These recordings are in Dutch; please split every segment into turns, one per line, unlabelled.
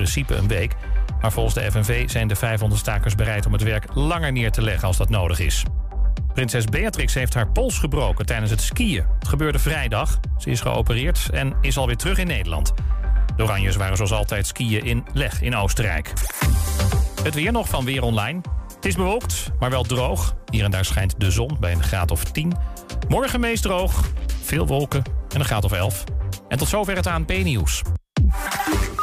principe een week. Maar volgens de FNV zijn de 500 stakers bereid om het werk langer neer te leggen als dat nodig is. Prinses Beatrix heeft haar pols gebroken tijdens het skiën. Het gebeurde vrijdag. Ze is geopereerd en is alweer terug in Nederland. De Oranjes waren zoals altijd skiën in Leg in Oostenrijk. Het weer nog van Weer Online. Het is bewolkt, maar wel droog. Hier en daar schijnt de zon bij een graad of 10. Morgen meest droog, veel wolken en een graad of 11. En tot zover het ANP-nieuws.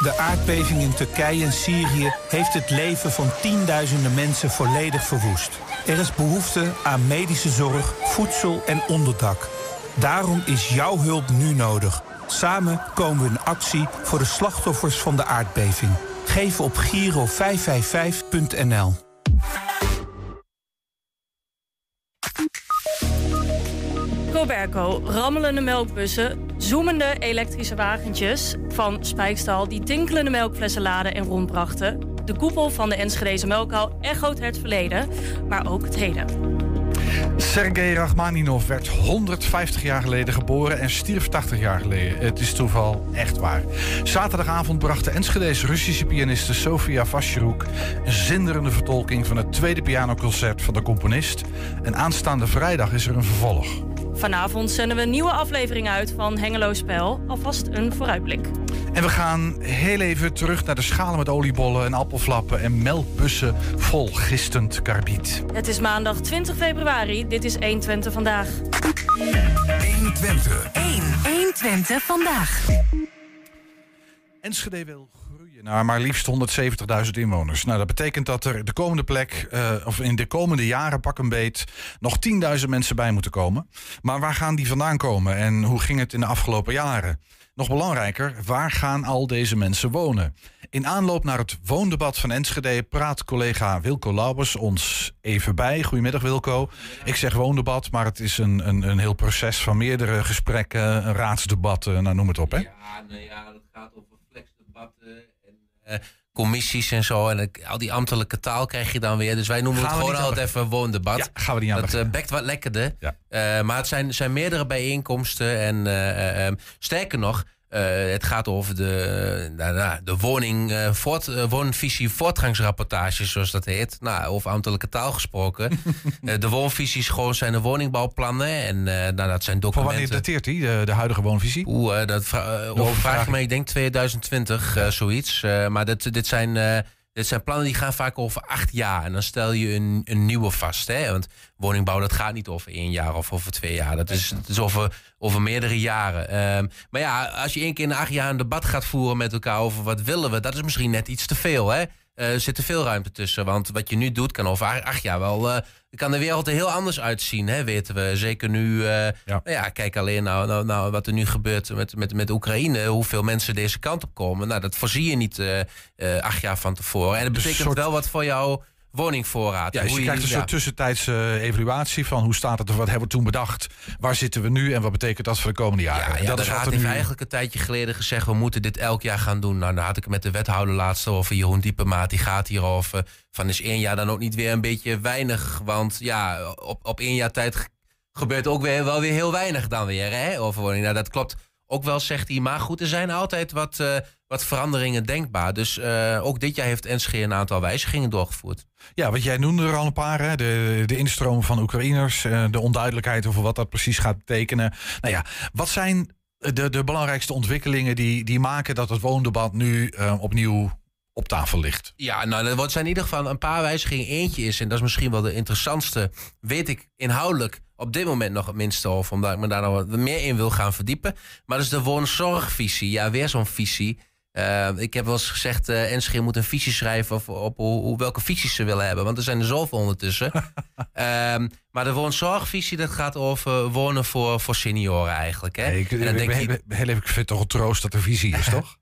De aardbeving in Turkije en Syrië heeft het leven van tienduizenden mensen volledig verwoest. Er is behoefte aan medische zorg, voedsel en onderdak. Daarom is jouw hulp nu nodig. Samen komen we in actie voor de slachtoffers van de aardbeving. Geef op Giro 555.nl.
Coberco, rammelende melkbussen, zoemende elektrische wagentjes van Spijkstal die tinkelende melkflessen laden en rondbrachten. De koepel van de Enschedeze melkhal echoot het verleden, maar ook het heden.
Sergei Rachmaninov werd 150 jaar geleden geboren en stierf 80 jaar geleden. Het is toeval, echt waar. Zaterdagavond bracht de Enschedese Russische pianiste Sofia Vascheroek... een zinderende vertolking van het tweede pianoconcert van de componist. En aanstaande vrijdag is er een vervolg.
Vanavond zenden we een nieuwe aflevering uit van Hengelo Spel. Alvast een vooruitblik.
En we gaan heel even terug naar de schalen met oliebollen en appelflappen en melkbussen vol gistend karbiet.
Het is maandag 20 februari. Dit is 120 vandaag.
120.
1. 120 vandaag.
Enschede wil naar maar liefst 170.000 inwoners. Nou, dat betekent dat er de komende plek, eh, of in de komende jaren pak een beet, nog 10.000 mensen bij moeten komen. Maar waar gaan die vandaan komen en hoe ging het in de afgelopen jaren? Nog belangrijker, waar gaan al deze mensen wonen? In aanloop naar het woondebat van Enschede praat collega Wilco Laubers ons even bij. Goedemiddag Wilco. Ik zeg woondebat, maar het is een, een, een heel proces van meerdere gesprekken, raadsdebatten, nou noem het op hè?
Ja, nou ja, dat gaat over flexdebatten en commissies en zo. En al die ambtelijke taal krijg je dan weer. Dus wij noemen
Gaan
het gewoon altijd even woondebat.
Ja, gaan we niet aan
Dat eh, bekt wat lekkerder.
Ja.
Eh, maar het zijn, zijn meerdere bijeenkomsten. En eh, eh, ehm, sterker nog, eh, het gaat over de, nou, nou, de woning, eh, voort, eh, woonvisie voortgangsrapportage, zoals dat heet. Nou, over ambtelijke taal gesproken. De woonvisies gewoon zijn de woningbouwplannen. En nou, dat zijn
Van
documenten.
wanneer dateert die, de, de huidige woonvisie?
Oeh, eh, dat vra vraag je me, ik denk 2020, eh, zoiets. Maar dit, dit, zijn, dit zijn plannen die gaan vaak over acht jaar. En dan stel je een, een nieuwe vast. Hè? Want woningbouw, dat gaat niet over één jaar of over twee jaar. Dat is, dat is over, over meerdere jaren. Ehm, maar ja, als je één keer in acht jaar een debat gaat voeren met elkaar over wat willen we, dat is misschien net iets te veel. Hè? Er zit te veel ruimte tussen. Want wat je nu doet, kan over acht- jaar wel. eh, kan de wereld er heel anders uitzien, hè, weten we. Zeker nu. eh, Nou ja, kijk alleen nou, nou, nou wat er nu gebeurt met, met, met Oekraïne. Hoeveel mensen deze kant op komen. Nou, dat voorzie je niet acht jaar van tevoren. En dat betekent
soort-
wel wat voor jouw woningvoorraad.
Ja, dus je krijgt een soort tussentijdse evaluatie van hoe staat het, wat hebben we toen bedacht, waar zitten we nu en wat betekent dat voor de komende jaren.
Ja, ja,
dat
de
is
raad
wat
heeft
nu.
eigenlijk een tijdje geleden gezegd... we moeten dit elk jaar gaan doen. Nou, daar had ik het met de wethouder laatst over. Jeroen Diepemaat, die gaat hierover. Van is één jaar dan ook niet weer een beetje weinig? Want ja, op, op één jaar tijd ge- gebeurt ook weer, wel weer heel weinig dan weer. Hè, over woning. Nou, dat klopt ook wel, zegt hij. Maar goed, er zijn altijd wat, eh, wat veranderingen denkbaar. Dus eh, ook dit jaar heeft NSG een aantal wijzigingen doorgevoerd.
Ja, want jij noemde er al een paar, hè? De, de instroom van Oekraïners, eh, de onduidelijkheid over wat dat precies gaat betekenen. Nou ja, wat zijn de, de belangrijkste ontwikkelingen die, die maken dat het woondebat nu opnieuw op tafel ligt?
Ja, nou, er wordt zijn in ieder geval een paar wijzigingen. Eentje is, en dat is misschien wel de interessantste, weet ik inhoudelijk op dit moment nog het minste over, omdat ik me daar nog wat meer in wil gaan verdiepen. Maar dat is de woonzorgvisie. Ja, weer zo'n visie. Eh, ik heb wel eens gezegd, Enschede moet een visie schrijven op, op hoe, hoe- welke visies ze willen hebben. Want er zijn er zoveel ondertussen. Ehm, maar de woonzorgvisie, dat gaat over wonen voor, voor senioren eigenlijk. Hè?
Ik,
en dan denk je,
heel even, ik vind het toch een troost dat er visie is, toch?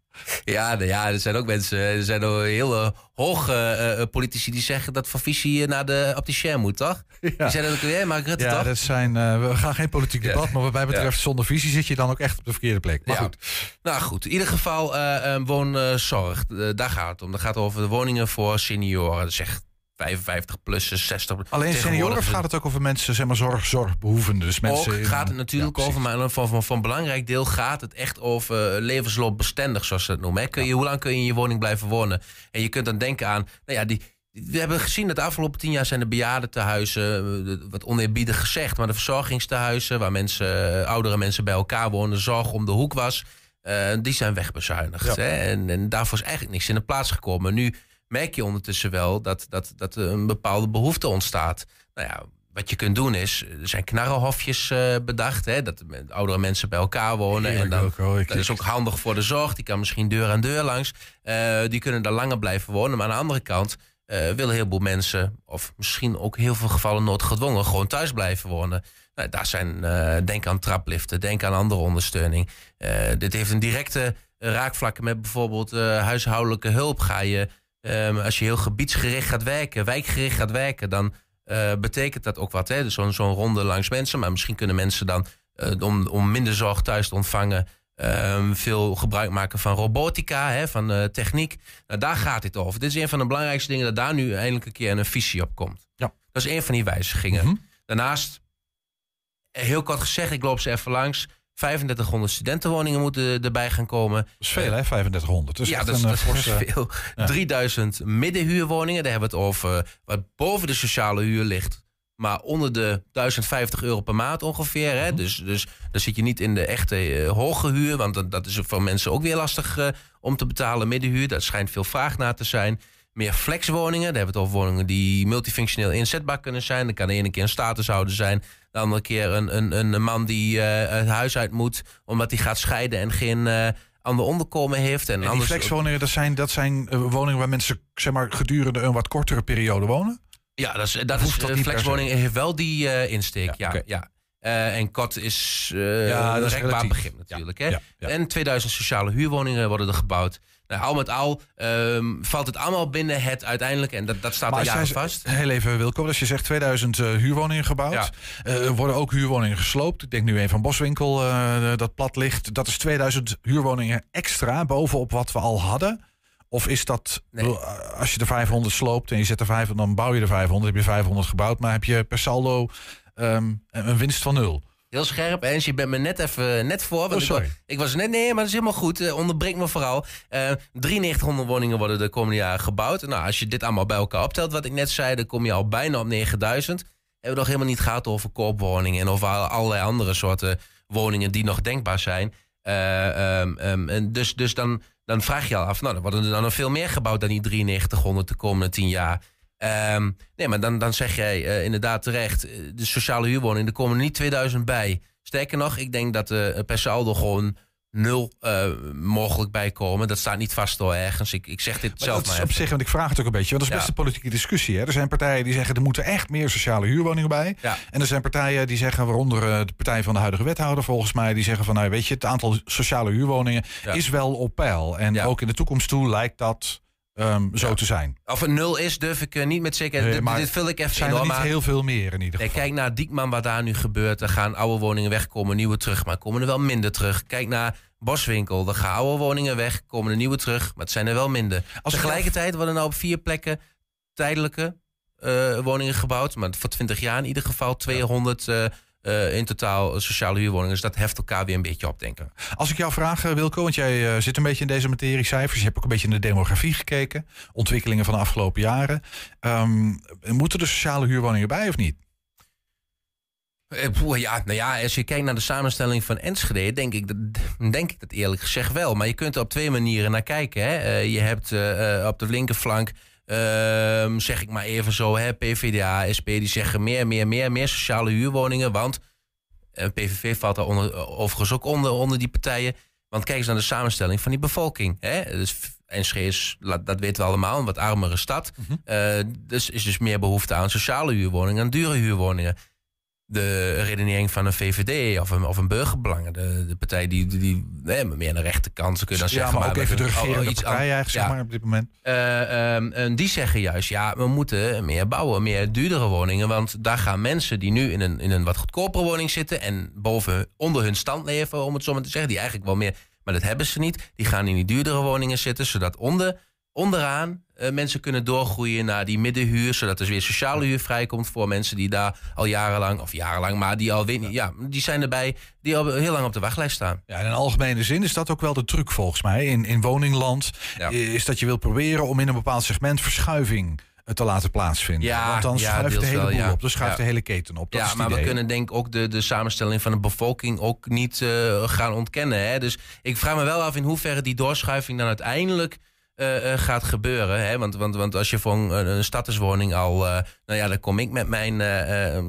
Ja, nou ja, er zijn ook mensen, er zijn ook hele eh, hoge eh, eh, politici die zeggen dat Van Visie naar de opticien moet, toch? Ja. Die dat ook weer, maar Rutte
ja. Dat zijn, uh, we gaan geen politiek debat, maar wat mij betreft zonder visie zit je dan ook echt op de verkeerde plek. Maar goed.
Nou goed, in ieder geval woonzorg, daar gaat het om. Dat gaat over de woningen voor senioren. Zegt 55 plus 60
Alleen senioren gaat het ook over mensen, zeg maar, zorgzorgbehoevenden, dus mensen
ook gaat het natuurlijk over, maar van, van, van belangrijk deel gaat het echt over eh, levensloopbestendig, zoals ze dat noemen. Hoe lang kun je in je woning blijven wonen? En je kunt dan denken aan, nou ja, die, we hebben gezien dat de afgelopen tien jaar zijn de bejaardentehuizen, eh, wat oneerbiedig gezegd, maar de verzorgingstehuizen, waar mensen, eh, oudere mensen bij elkaar wonen, zorg om de hoek was, die zijn wegbezuinigd. Hè? En, en, daarvoor is eigenlijk niks in de plaats gekomen. Nu merk je ondertussen wel dat, dat, dat er een bepaalde behoefte ontstaat. Nou ja, wat je kunt doen is, er zijn knarrenhofjes eh, bedacht, hè, dat de oudere mensen bij elkaar wonen. en dan, dat is ook handig voor de zorg. Die kan misschien deur aan deur langs. Eh, die kunnen daar langer blijven wonen. Maar aan de andere kant eh, willen heel veel mensen, of misschien ook heel veel gevallen noodgedwongen, gewoon thuis blijven wonen. Nou, daar zijn, denk aan trapliften, denk aan andere ondersteuning. Dit heeft een directe raakvlakken met bijvoorbeeld huishoudelijke hulp. Ga je, ehm, als je heel gebiedsgericht gaat werken, wijkgericht gaat werken, dan eh, betekent dat ook wat. hè? Dus Zo'n zo'n ronde langs mensen. Maar misschien kunnen mensen dan, eh, om, om minder zorg thuis te ontvangen, ehm, veel gebruik maken van robotica, hè, van eh, techniek. Nou, daar gaat dit over. Dit is een van de belangrijkste dingen dat daar nu eindelijk een keer een visie op komt.
Ja.
Dat is een van die wijzigingen.
Mhm.
Daarnaast, heel kort gezegd, ik loop ze even langs. 3500 studentenwoningen moeten erbij gaan komen.
Dat is veel, hè? 3500. Dus
ja, dat is,
een,
dat
eh,
is veel.
ja.
3000 middenhuurwoningen, daar hebben we het over. Wat boven de sociale huur ligt. Maar onder de 1050 euro per maand ongeveer. Hè?
Mhm.
Dus, dus dan zit je niet in de echte eh, hoge huur. Want dat, dat is voor mensen ook weer lastig eh, om te betalen. Middenhuur, daar schijnt veel vraag naar te zijn. Meer flexwoningen. Daar hebben we het over woningen die multifunctioneel inzetbaar kunnen zijn. Dan kan de ene keer een statushouder zijn. De andere keer een, een, een man die eh, het huis uit moet. Omdat hij gaat scheiden en geen eh ander onderkomen heeft. En,
En die
anders
flexwoningen, dat zijn, dat zijn eh, woningen waar mensen zeg maar, gedurende een wat kortere periode wonen.
Ja, dat is, dat
hoeft
is
dat
flexwoning heeft wel die insteek. Ja,
Ja,
en kot is eh
Ja,
een rekbaar begrip natuurlijk. Hè?
Ja.
En 2000 sociale huurwoningen worden er gebouwd. Nou, al met al ehm, valt het allemaal binnen het uiteindelijk. En dat, dat staat al
als
jaren vast.
Heel even, Wilco. Als je zegt 2000 eh, huurwoningen gebouwd.
Ja.
eh, worden ook huurwoningen gesloopt. Ik denk nu een van Boswinkel eh, dat plat ligt. Dat is 2000 huurwoningen extra bovenop wat we al hadden. Of is dat,
Nee.
als je er 500 sloopt en je zet er 500, dan bouw je er 500. Heb je 500 gebouwd, maar heb je per saldo ehm, een winst van nul.
Heel scherp. En je bent me net even net voor. Want
Oh,
ik,
sorry.
ik was net, nee, maar dat is helemaal goed. Eh, onderbreek me vooral. Eh 9300 woningen worden de komende jaren gebouwd. Nou, als je dit allemaal bij elkaar optelt, wat ik net zei, dan kom je al bijna op 9000. Hebben we nog helemaal niet gehad over koopwoningen en over allerlei andere soorten woningen die nog denkbaar zijn. Eh, ehm, ehm, en dus dus dan, dan vraag je al af, nou, dan worden er dan nog veel meer gebouwd dan die 9300 de komende 10 jaar. Ehm, nee, maar dan, dan zeg jij eh, inderdaad terecht, eh, de sociale huurwoning, er komen er niet 2000 bij. Sterker nog, ik denk dat er per saldo gewoon nul eh, mogelijk bij komen. Dat staat niet vast door ergens. Ik, ik zeg dit
Maar
zelf
dat
maar
is op
even.
zich, want ik vraag het ook een beetje. Want dat is
Ja.
best een politieke discussie. Hè? Er zijn partijen die zeggen er moeten echt meer sociale huurwoningen bij.
Ja.
En er zijn partijen die zeggen, waaronder eh, de partij van de huidige wethouder volgens mij, die zeggen van nou weet je, het aantal sociale huurwoningen
Ja.
is wel op peil. En ook in de toekomst toe lijkt dat ehm, zo
Ja.
te zijn.
Of het nul is, durf ik eh, niet met zekerheid.
Nee,
dit,
maar
dit vul ik even
zijn er niet
maar-
heel veel meer in ieder
Nee,
geval.
kijk naar Diekman, wat daar nu gebeurt. Er gaan oude woningen weg, komen nieuwe terug. Maar komen er wel minder terug. Kijk naar Boswinkel. Er gaan oude woningen weg, komen er nieuwe terug. Maar het zijn er wel minder.
Als
Tegelijkertijd worden nou op vier plekken tijdelijke eh, woningen gebouwd. Maar voor 20 jaar in ieder geval 200 eh, eh, in totaal sociale huurwoningen. Dus dat heft elkaar weer een beetje op, denk ik.
Als ik jou vraag, eh, Wilco, want jij eh, zit een beetje in deze materie cijfers. Je hebt ook een beetje in de demografie gekeken. Ontwikkelingen van de afgelopen jaren. Ehm, moeten er sociale huurwoningen bij of niet?
Eh, ja, nou ja, als je kijkt naar de samenstelling van Enschede, denk ik dat, denk ik dat eerlijk gezegd wel. Maar je kunt er op twee manieren naar kijken. Hè. Eh, je hebt eh, eh, op de linkerflank, ehm, zeg ik maar even zo, hè, PvdA, SP, die zeggen meer, meer, meer, meer sociale huurwoningen. Want PVV valt daar onder, overigens ook onder, onder die partijen. Want kijk eens naar de samenstelling van die bevolking. Hè. Dus Enschede is, dat weten we allemaal, een wat armere stad. Eh, dus is dus meer behoefte aan sociale huurwoningen, aan dure huurwoningen de redenering van een VVD of een, of een burgerbelangen. De, de partij die, die, hè, meer aan de rechterkant, ze kunnen dan
ja,
zeggen.
maar ook
met
even de regerende
iets
partij
aan-
eigenlijk, zeg
ja.
maar, op dit moment.
Eh, ehm, en die zeggen juist, ja, we moeten meer bouwen, meer duurdere woningen. Want daar gaan mensen die nu in een, in een wat goedkopere woning zitten... en boven, onder hun stand leven, om het zo maar te zeggen... die eigenlijk wel meer, maar dat hebben ze niet. Die gaan in die duurdere woningen zitten, zodat onder, onderaan eh, mensen kunnen doorgroeien naar die middenhuur, zodat er weer sociale huur vrijkomt voor mensen die daar al jarenlang, of jarenlang, maar die al weet niet, ja, die zijn erbij, die al heel lang op de wachtlijst staan.
Ja, in algemene zin is dat ook wel de truc volgens mij in, in woningland.
Ja.
Is dat je wilt proberen om in een bepaald segment verschuiving eh, te laten plaatsvinden.
Ja,
Want dan
ja,
schuift de hele
wel,
boel
ja.
op. Dan schuift
Ja.
de hele keten op. Dat
ja, maar we kunnen denk ik ook de, de samenstelling van de bevolking ook niet eh, gaan ontkennen. Hè? Dus ik vraag me wel af in hoeverre die doorschuiving dan uiteindelijk eh, eh, gaat gebeuren. Hè? Want, want, want als je voor een, een statuswoning al... eh, nou ja, dan kom ik met mijn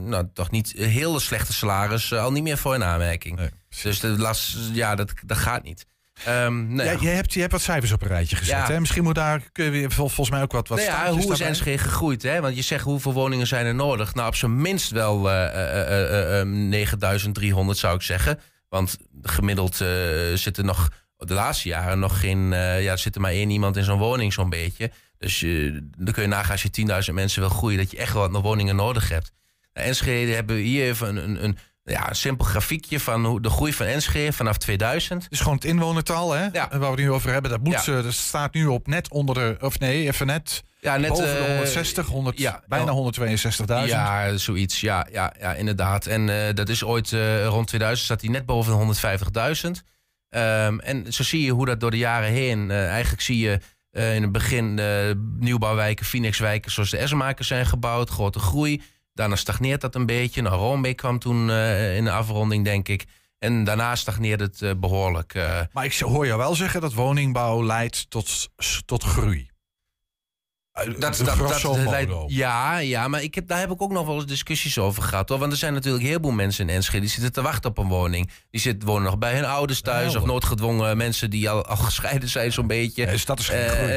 nou, toch niet heel slechte salaris al niet meer voor in aanmerking.
Nee,
dus de last, ja, dat, dat gaat niet. Nou
Ja,
ja.
je, hebt, je hebt wat cijfers op een rijtje gezet.
Ja.
Hè? Misschien moet daar kun je volgens mij ook wat, wat
Nou ja, hoe is. Enschede gegroeid? Hè? Want je zegt hoeveel woningen zijn er nodig? Nou, op zijn minst wel eh, 9300 zou ik zeggen. Want gemiddeld zitten nog de laatste jaren nog geen. eh, ja, er zit er maar één iemand in zo'n woning, zo'n beetje. Dus eh, dan kun je nagaan als je 10.000 mensen wil groeien, dat je echt wel wat woningen nodig hebt. Nou, Enschede hebben we hier even een, een, een, ja, een simpel grafiekje van hoe de groei van Enschede vanaf 2000.
Het is gewoon het inwonertal, hè?
Ja.
Waar we het nu over hebben. Dat, moet,
Ja.
eh, dat staat nu op net onder de. Of nee, even net.
Ja, net
boven de
eh,
160, 100,
ja,
bijna
ja.
162.000.
Ja, zoiets. Ja, ja, ja inderdaad. En dat is ooit rond 2000 zat hij net boven de 150.000. Ehm, en zo zie je hoe dat door de jaren heen. eh, eigenlijk zie je eh, in het begin eh, nieuwbouwwijken, Phoenixwijken zoals de Essenmakers zijn gebouwd. Grote groei. Daarna stagneert dat een beetje. Nou, Roombeek kwam toen in de afronding, denk ik. En daarna stagneerde het eh, behoorlijk. eh.
Maar ik hoor jou wel zeggen dat woningbouw leidt tot, tot groei. Eh,
Dat, dat, dat, leidt- ja, ja, maar ik heb, daar heb ik ook nog wel eens discussies over gehad. Hoor. Want er zijn natuurlijk een heleboel mensen in Enschede... die zitten te wachten op een woning. Die zitten, wonen nog bij hun ouders thuis...
Ja,
of noodgedwongen mensen die al, al gescheiden zijn zo'n beetje.
Dus dat is
Eh.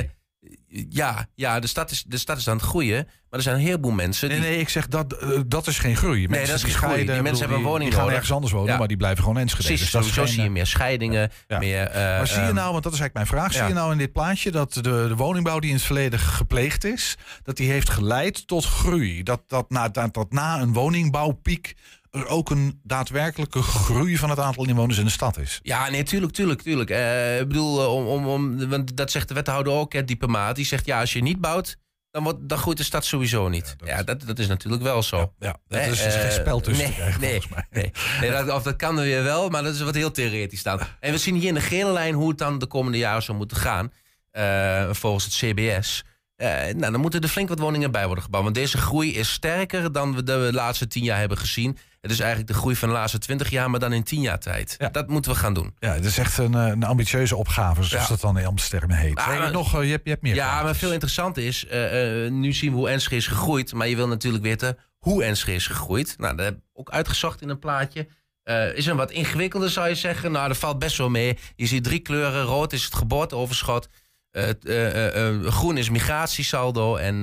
Ja, ja de, stad is, de stad is aan het groeien. Maar er zijn een heleboel mensen...
Nee,
die,
nee, ik zeg dat, eh, dat is geen groei. Mensen
dat is
die
geen groei. Die mensen
bedoel,
hebben een woning
die gaan
nodig.
ergens anders wonen,
Ja.
maar die blijven gewoon Enschede.
Precies,
Dus
sowieso
geen,
zie je
eh,
meer scheidingen.
Ja.
Meer, eh,
Maar zie je
ehm,
nou, want dat is eigenlijk mijn vraag, zie je nou in dit plaatje dat de, de woningbouw die in het verleden gepleegd is, dat die heeft geleid tot groei? Dat, dat, na, dat, dat na een woningbouwpiek er ook een daadwerkelijke groei van het aantal inwoners in de stad is?
Ja, nee, tuurlijk, tuurlijk, tuurlijk. Eh, ik bedoel, eh, om, om, om, want dat zegt de wethouder ook, hè, diplomaat. Die zegt, ja, als je niet bouwt, dan, wordt, dan groeit de stad sowieso niet.
dat
Ja, dat, dat is natuurlijk wel zo.
Ja, dat is dus
eh,
geen spel tussen
nee,
krijgen,
nee,
volgens mij.
Nee, nee dat, of dat kan er weer wel, maar dat is wat heel theoretisch dan. En we zien hier in de gele lijn hoe het dan de komende jaren zou moeten gaan. eh, volgens het CBS. Eh, nou, dan moeten er flink wat woningen bij worden gebouwd. Want deze groei is sterker dan we de laatste tien jaar hebben gezien. Het is eigenlijk de groei van de laatste twintig jaar, maar dan in tien jaar tijd.
Ja.
Dat moeten we gaan doen.
Ja, het is echt een, eh, een ambitieuze opgave, zoals
Ja.
dat dan in Amsterdam heet. Hey,
maar-
nog, eh, je, hebt, je hebt meer
Ja, maar veel interessanter is, eh, eh, nu zien we hoe Enschede is gegroeid. Maar je wil natuurlijk weten hoe Enschede is gegroeid. Nou, dat heb ik ook uitgezocht in een plaatje. Eh, is een wat ingewikkelder, zou je zeggen. Nou, dat valt best wel mee. Je ziet drie kleuren. Rood is het geboorteoverschot. Eh, eh, eh, groen is migratiesaldo. En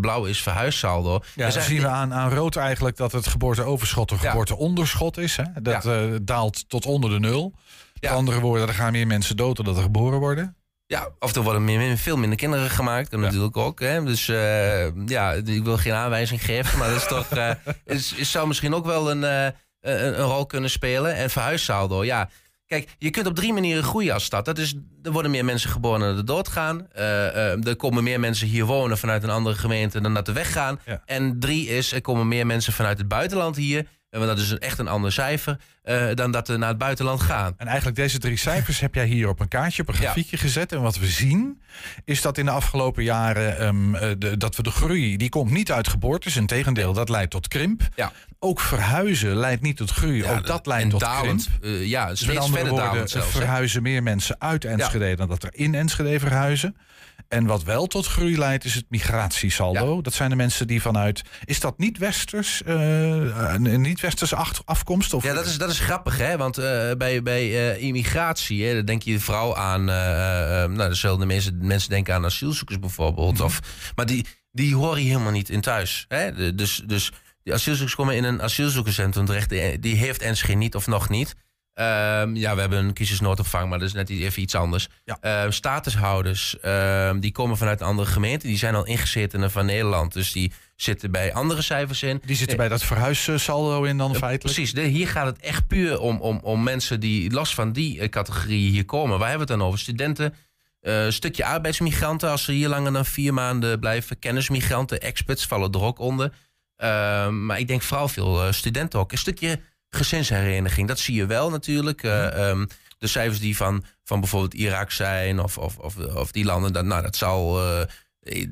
blauw is verhuissaldo.
Ja,
Dus
dan zien we aan, aan rood eigenlijk dat het geboorteoverschot een geboorteonderschot is. Hè? Dat daalt tot onder de nul. Met
Ja.
andere woorden, er gaan meer mensen dood dan dat er geboren worden.
Ja, of er worden meer, veel minder kinderen gemaakt. Dat
Ja.
natuurlijk ook. Hè? Dus ja, ik wil geen aanwijzing geven. Maar dat is toch, eh, is, is, zou misschien ook wel een, een, een rol kunnen spelen. En verhuissaldo, ja. Kijk, je kunt op drie manieren groeien als stad. Dat is, er worden meer mensen geboren dan er doodgaan. Eh, er komen meer mensen hier wonen vanuit een andere gemeente dan dat er weggaan.
Ja.
En drie is, er komen meer mensen vanuit het buitenland hier. En Want dat is een, echt een ander cijfer. eh, dan dat er naar het buitenland gaan.
En eigenlijk deze drie cijfers heb jij hier op een kaartje, op een
Ja.
grafiekje gezet. En wat we zien, is dat in de afgelopen jaren ehm, eh, de, dat we de groei, die komt niet uit geboortes. Integendeel, dat leidt tot krimp.
Ja.
Ook verhuizen leidt niet tot groei. ook dat leidt tot
dalend.
krimp.
eh, ja,
Dus
steeds
met andere
verder
woorden,
hè.
verhuizen meer mensen uit Enschede dan dat er in Enschede verhuizen. En wat wel tot groei leidt, is het migratiesaldo. Dat zijn de mensen die vanuit. Is dat niet westers? eh, een niet westerse acht- afkomst? Of
Ja, dat is, dat is grappig, hè? Want eh, bij, bij eh, immigratie, hè, dan denk je vooral aan. eh, eh, nou, dezelfde mensen, mensen denken aan asielzoekers bijvoorbeeld.
Mhm.
of, maar die, die horen hier helemaal niet in thuis. Hè? Dus, dus die asielzoekers komen in een asielzoekerscentrum terecht. Die, heeft Enschede niet of nog niet. Ehm, ja, we hebben een kiezersnoodopvang, maar dat is net even iets anders.
Ja.
Ehm, statushouders, ehm, die komen vanuit een andere gemeente. Die zijn al ingezetenen van Nederland. Dus die zitten bij andere cijfers in.
die zitten bij dat verhuissaldo in dan
Ja,
feitelijk?
Precies, de, hier gaat het echt puur om, om, om mensen die los van die eh, categorieën hier komen. Waar hebben we het dan over? Studenten, Eh, een stukje arbeidsmigranten, als ze hier langer dan vier maanden blijven. Kennismigranten, experts vallen er ook onder. Uh, maar ik denk vooral veel uh, studenten ook. Een stukje gezinshereniging, dat zie je wel natuurlijk. Uh, um, de cijfers die van, van bijvoorbeeld Irak zijn of, of, of, of die landen, dat, nou, dat zal,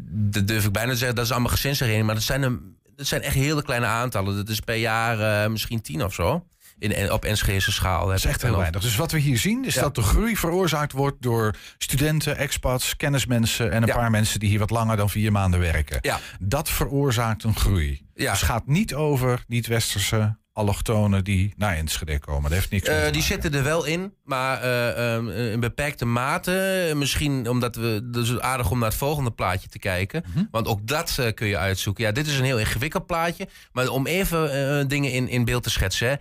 dat durf ik bijna te zeggen, dat is allemaal gezinshereniging. Maar dat zijn, een, dat zijn echt hele kleine aantallen. Dat is per jaar misschien tien of zo in, op Enschedese schaal.
Dat is echt heel weinig. Dus wat we hier zien is dat de groei veroorzaakt wordt door studenten, expats, kennismensen en een paar mensen die hier wat langer dan vier maanden werken.
Ja.
Dat veroorzaakt een groei. Ja. Dus het gaat niet over niet-westerse allochtonen die naar Enschede komen. Dat heeft niks uh,
Die zitten er wel in, maar uh, um, in beperkte mate. Misschien omdat we. Dus aardig om naar het volgende plaatje te kijken. Mm -hmm. Want ook dat uh, kun je uitzoeken. Ja, dit is een heel ingewikkeld plaatje. Maar om even dingen in, in beeld te schetsen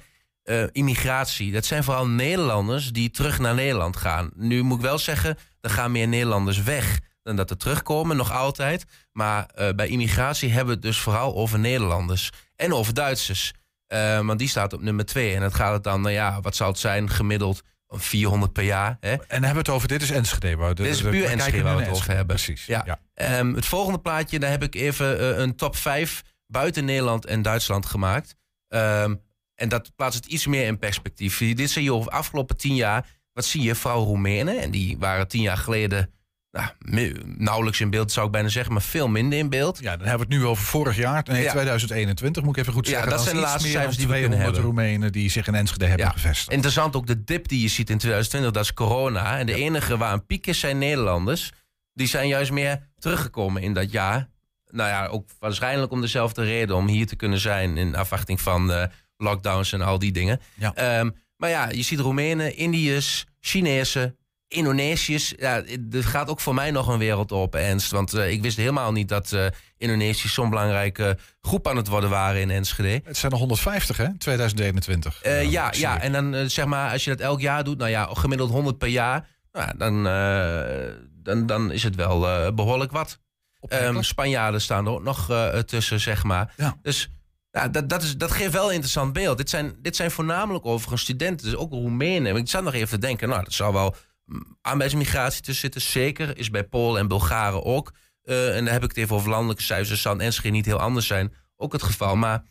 uh, immigratie. Dat zijn vooral Nederlanders die terug naar Nederland gaan. Nu moet ik wel zeggen, er gaan meer Nederlanders weg dan dat er terugkomen, nog altijd. Maar uh, bij immigratie hebben we het dus vooral over Nederlanders en over Duitsers. Uh, want die staat op nummer twee. En het gaat het dan, nou ja, wat zal het zijn, gemiddeld 400 per jaar. Hè?
En hebben we het over, dit is Enschede. Waar
dit is puur Enschede waar we het over hebben.
Precies.
Ja. ja. Um, het volgende plaatje, daar heb ik even uh, een top 5 buiten Nederland en Duitsland gemaakt. Um, en dat plaatst het iets meer in perspectief. Dit zie je over de afgelopen tien jaar. Wat zie je? Vooral Roemenen. En die waren tien jaar geleden nou, nauwelijks in beeld, zou ik bijna zeggen, maar veel minder in beeld.
Ja, dan hebben we het nu over vorig jaar, nee, 2021 moet ik even goed zeggen.
Ja, dat zijn de laatste cijfers die we kunnen hebben.
Roemenen die zich in Enschede hebben ja. gevestigd.
Interessant ook de dip die je ziet in 2020, dat is corona. En de enige waar een piek is zijn Nederlanders. Die zijn juist meer teruggekomen in dat jaar. Nou ja, ook waarschijnlijk om dezelfde reden, om hier te kunnen zijn in afwachting van... Uh, lockdowns en al die dingen. Ja. Um, maar ja, je ziet Roemenen, Indiërs, Chinezen, Indonesiërs. Ja, er gaat ook voor mij nog een wereld op, Ernst. Want uh, ik wist helemaal niet dat uh, Indonesiërs zo'n belangrijke groep aan het worden waren in Enschede.
Het zijn er 150, hè? 2021.
Uh, ja, ja, ja, en dan zeg maar, als je dat elk jaar doet, nou ja, gemiddeld 100 per jaar. Nou, dan, dan, dan is het wel behoorlijk wat. Um, Spanjaarden staan er ook nog tussen, zeg maar. Ja. Dus ja, dat, dat, is, dat geeft wel een interessant beeld. Dit zijn, dit zijn voornamelijk overigens studenten, dus ook Roemenen. Ik zat nog even te denken, nou, dat zou wel arbeidsmigratie tussen zitten. Zeker, is bij Polen en Bulgaren ook. Uh, en dan heb ik het even over landelijke cijfers. Zal in Enschede niet heel anders zijn. Ook het geval. Maar,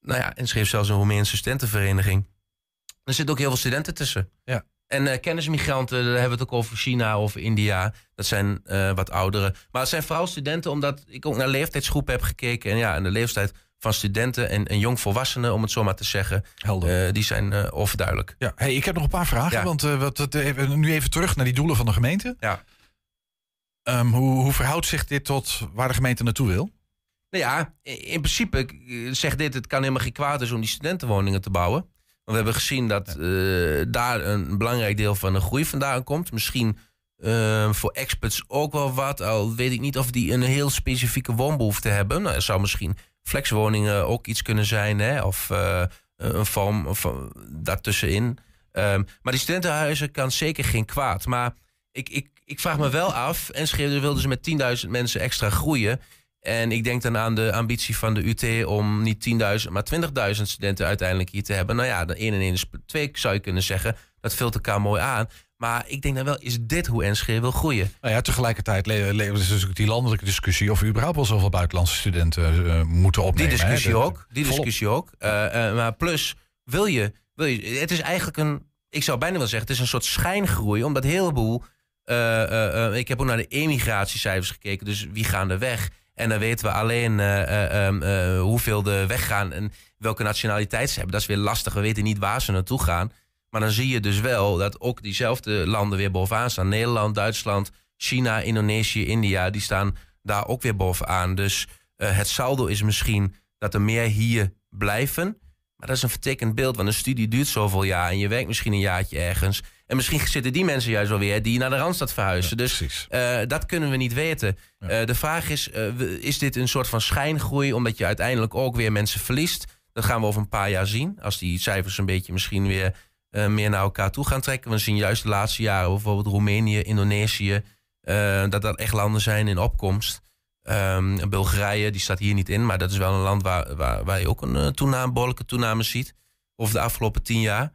nou ja, Enschede heeft zelfs een Roemeense studentenvereniging. Er zitten ook heel veel studenten tussen.
Ja.
En uh, kennismigranten, daar hebben we het ook over China of India. Dat zijn uh, wat ouderen. Maar het zijn vooral studenten, omdat ik ook naar leeftijdsgroepen heb gekeken. En ja, en de leeftijd van studenten en, en jongvolwassenen, om het zo maar te zeggen. Uh, die zijn uh, overduidelijk.
Ja, hey, ik heb nog een paar vragen. Want uh, wat, nu even terug naar die doelen van de gemeente.
Ja.
Um, hoe, hoe verhoudt zich dit tot waar de gemeente naartoe wil?
Nou ja, in principe zegt dit: het kan helemaal geen kwaad is om die studentenwoningen te bouwen. Want we hebben gezien dat ja. daar een belangrijk deel van de groei vandaan komt. Misschien uh, voor experts ook wel wat. Al weet ik niet of die een heel specifieke woonbehoefte hebben. Nou, er zou misschien flexwoningen ook iets kunnen zijn. Hè? Of uh, een vorm of, daartussenin. Um, maar die studentenhuizen kan zeker geen kwaad. Maar ik, ik, ik vraag me wel af. Enschede wilden ze met 10.000 mensen extra groeien. En ik denk dan aan de ambitie van de UT om niet 10.000, maar 20.000 studenten uiteindelijk hier te hebben. Nou ja, de 1 en 1 is 2 zou je kunnen zeggen. Dat vult elkaar mooi aan. Maar ik denk dan wel, is dit hoe Enschede wil groeien?
Nou ja, tegelijkertijd leven dus die landelijke discussie... of we überhaupt wel zoveel buitenlandse studenten uh, moeten opnemen.
Die discussie hè? ook. Die discussie ook. Uh, uh, maar plus, wil je, wil je... Het is eigenlijk een... Ik zou bijna wel zeggen, het is een soort schijngroei. Omdat heel heleboel... ik heb ook naar de emigratiecijfers gekeken. Dus wie gaan er weg? En dan weten we alleen hoeveel er weggaan... en welke nationaliteit ze hebben. Dat is weer lastig. We weten niet waar ze naartoe gaan... Maar dan zie je dus wel dat ook diezelfde landen weer bovenaan staan. Nederland, Duitsland, China, Indonesië, India, die staan daar ook weer bovenaan. Dus uh, het saldo is misschien dat er meer hier blijven. Maar dat is een vertekend beeld, want een studie duurt zoveel jaar en je werkt misschien een jaartje ergens. En misschien zitten die mensen juist wel weer die naar de Randstad verhuizen. Ja, dus uh, dat kunnen we niet weten. Ja. Uh, de vraag is, is dit een soort van schijngroei omdat je uiteindelijk ook weer mensen verliest? Dat gaan we over een paar jaar zien. Als die cijfers een beetje misschien weer uh, meer naar elkaar toe gaan trekken. We zien juist de laatste jaren bijvoorbeeld Roemenië, Indonesië, uh, dat dat echt landen zijn in opkomst. Um, Bulgarije, die staat hier niet in, maar dat is wel een land waar, waar, waar je ook een uh, toename, behoorlijke toename ziet. Over de afgelopen tien jaar.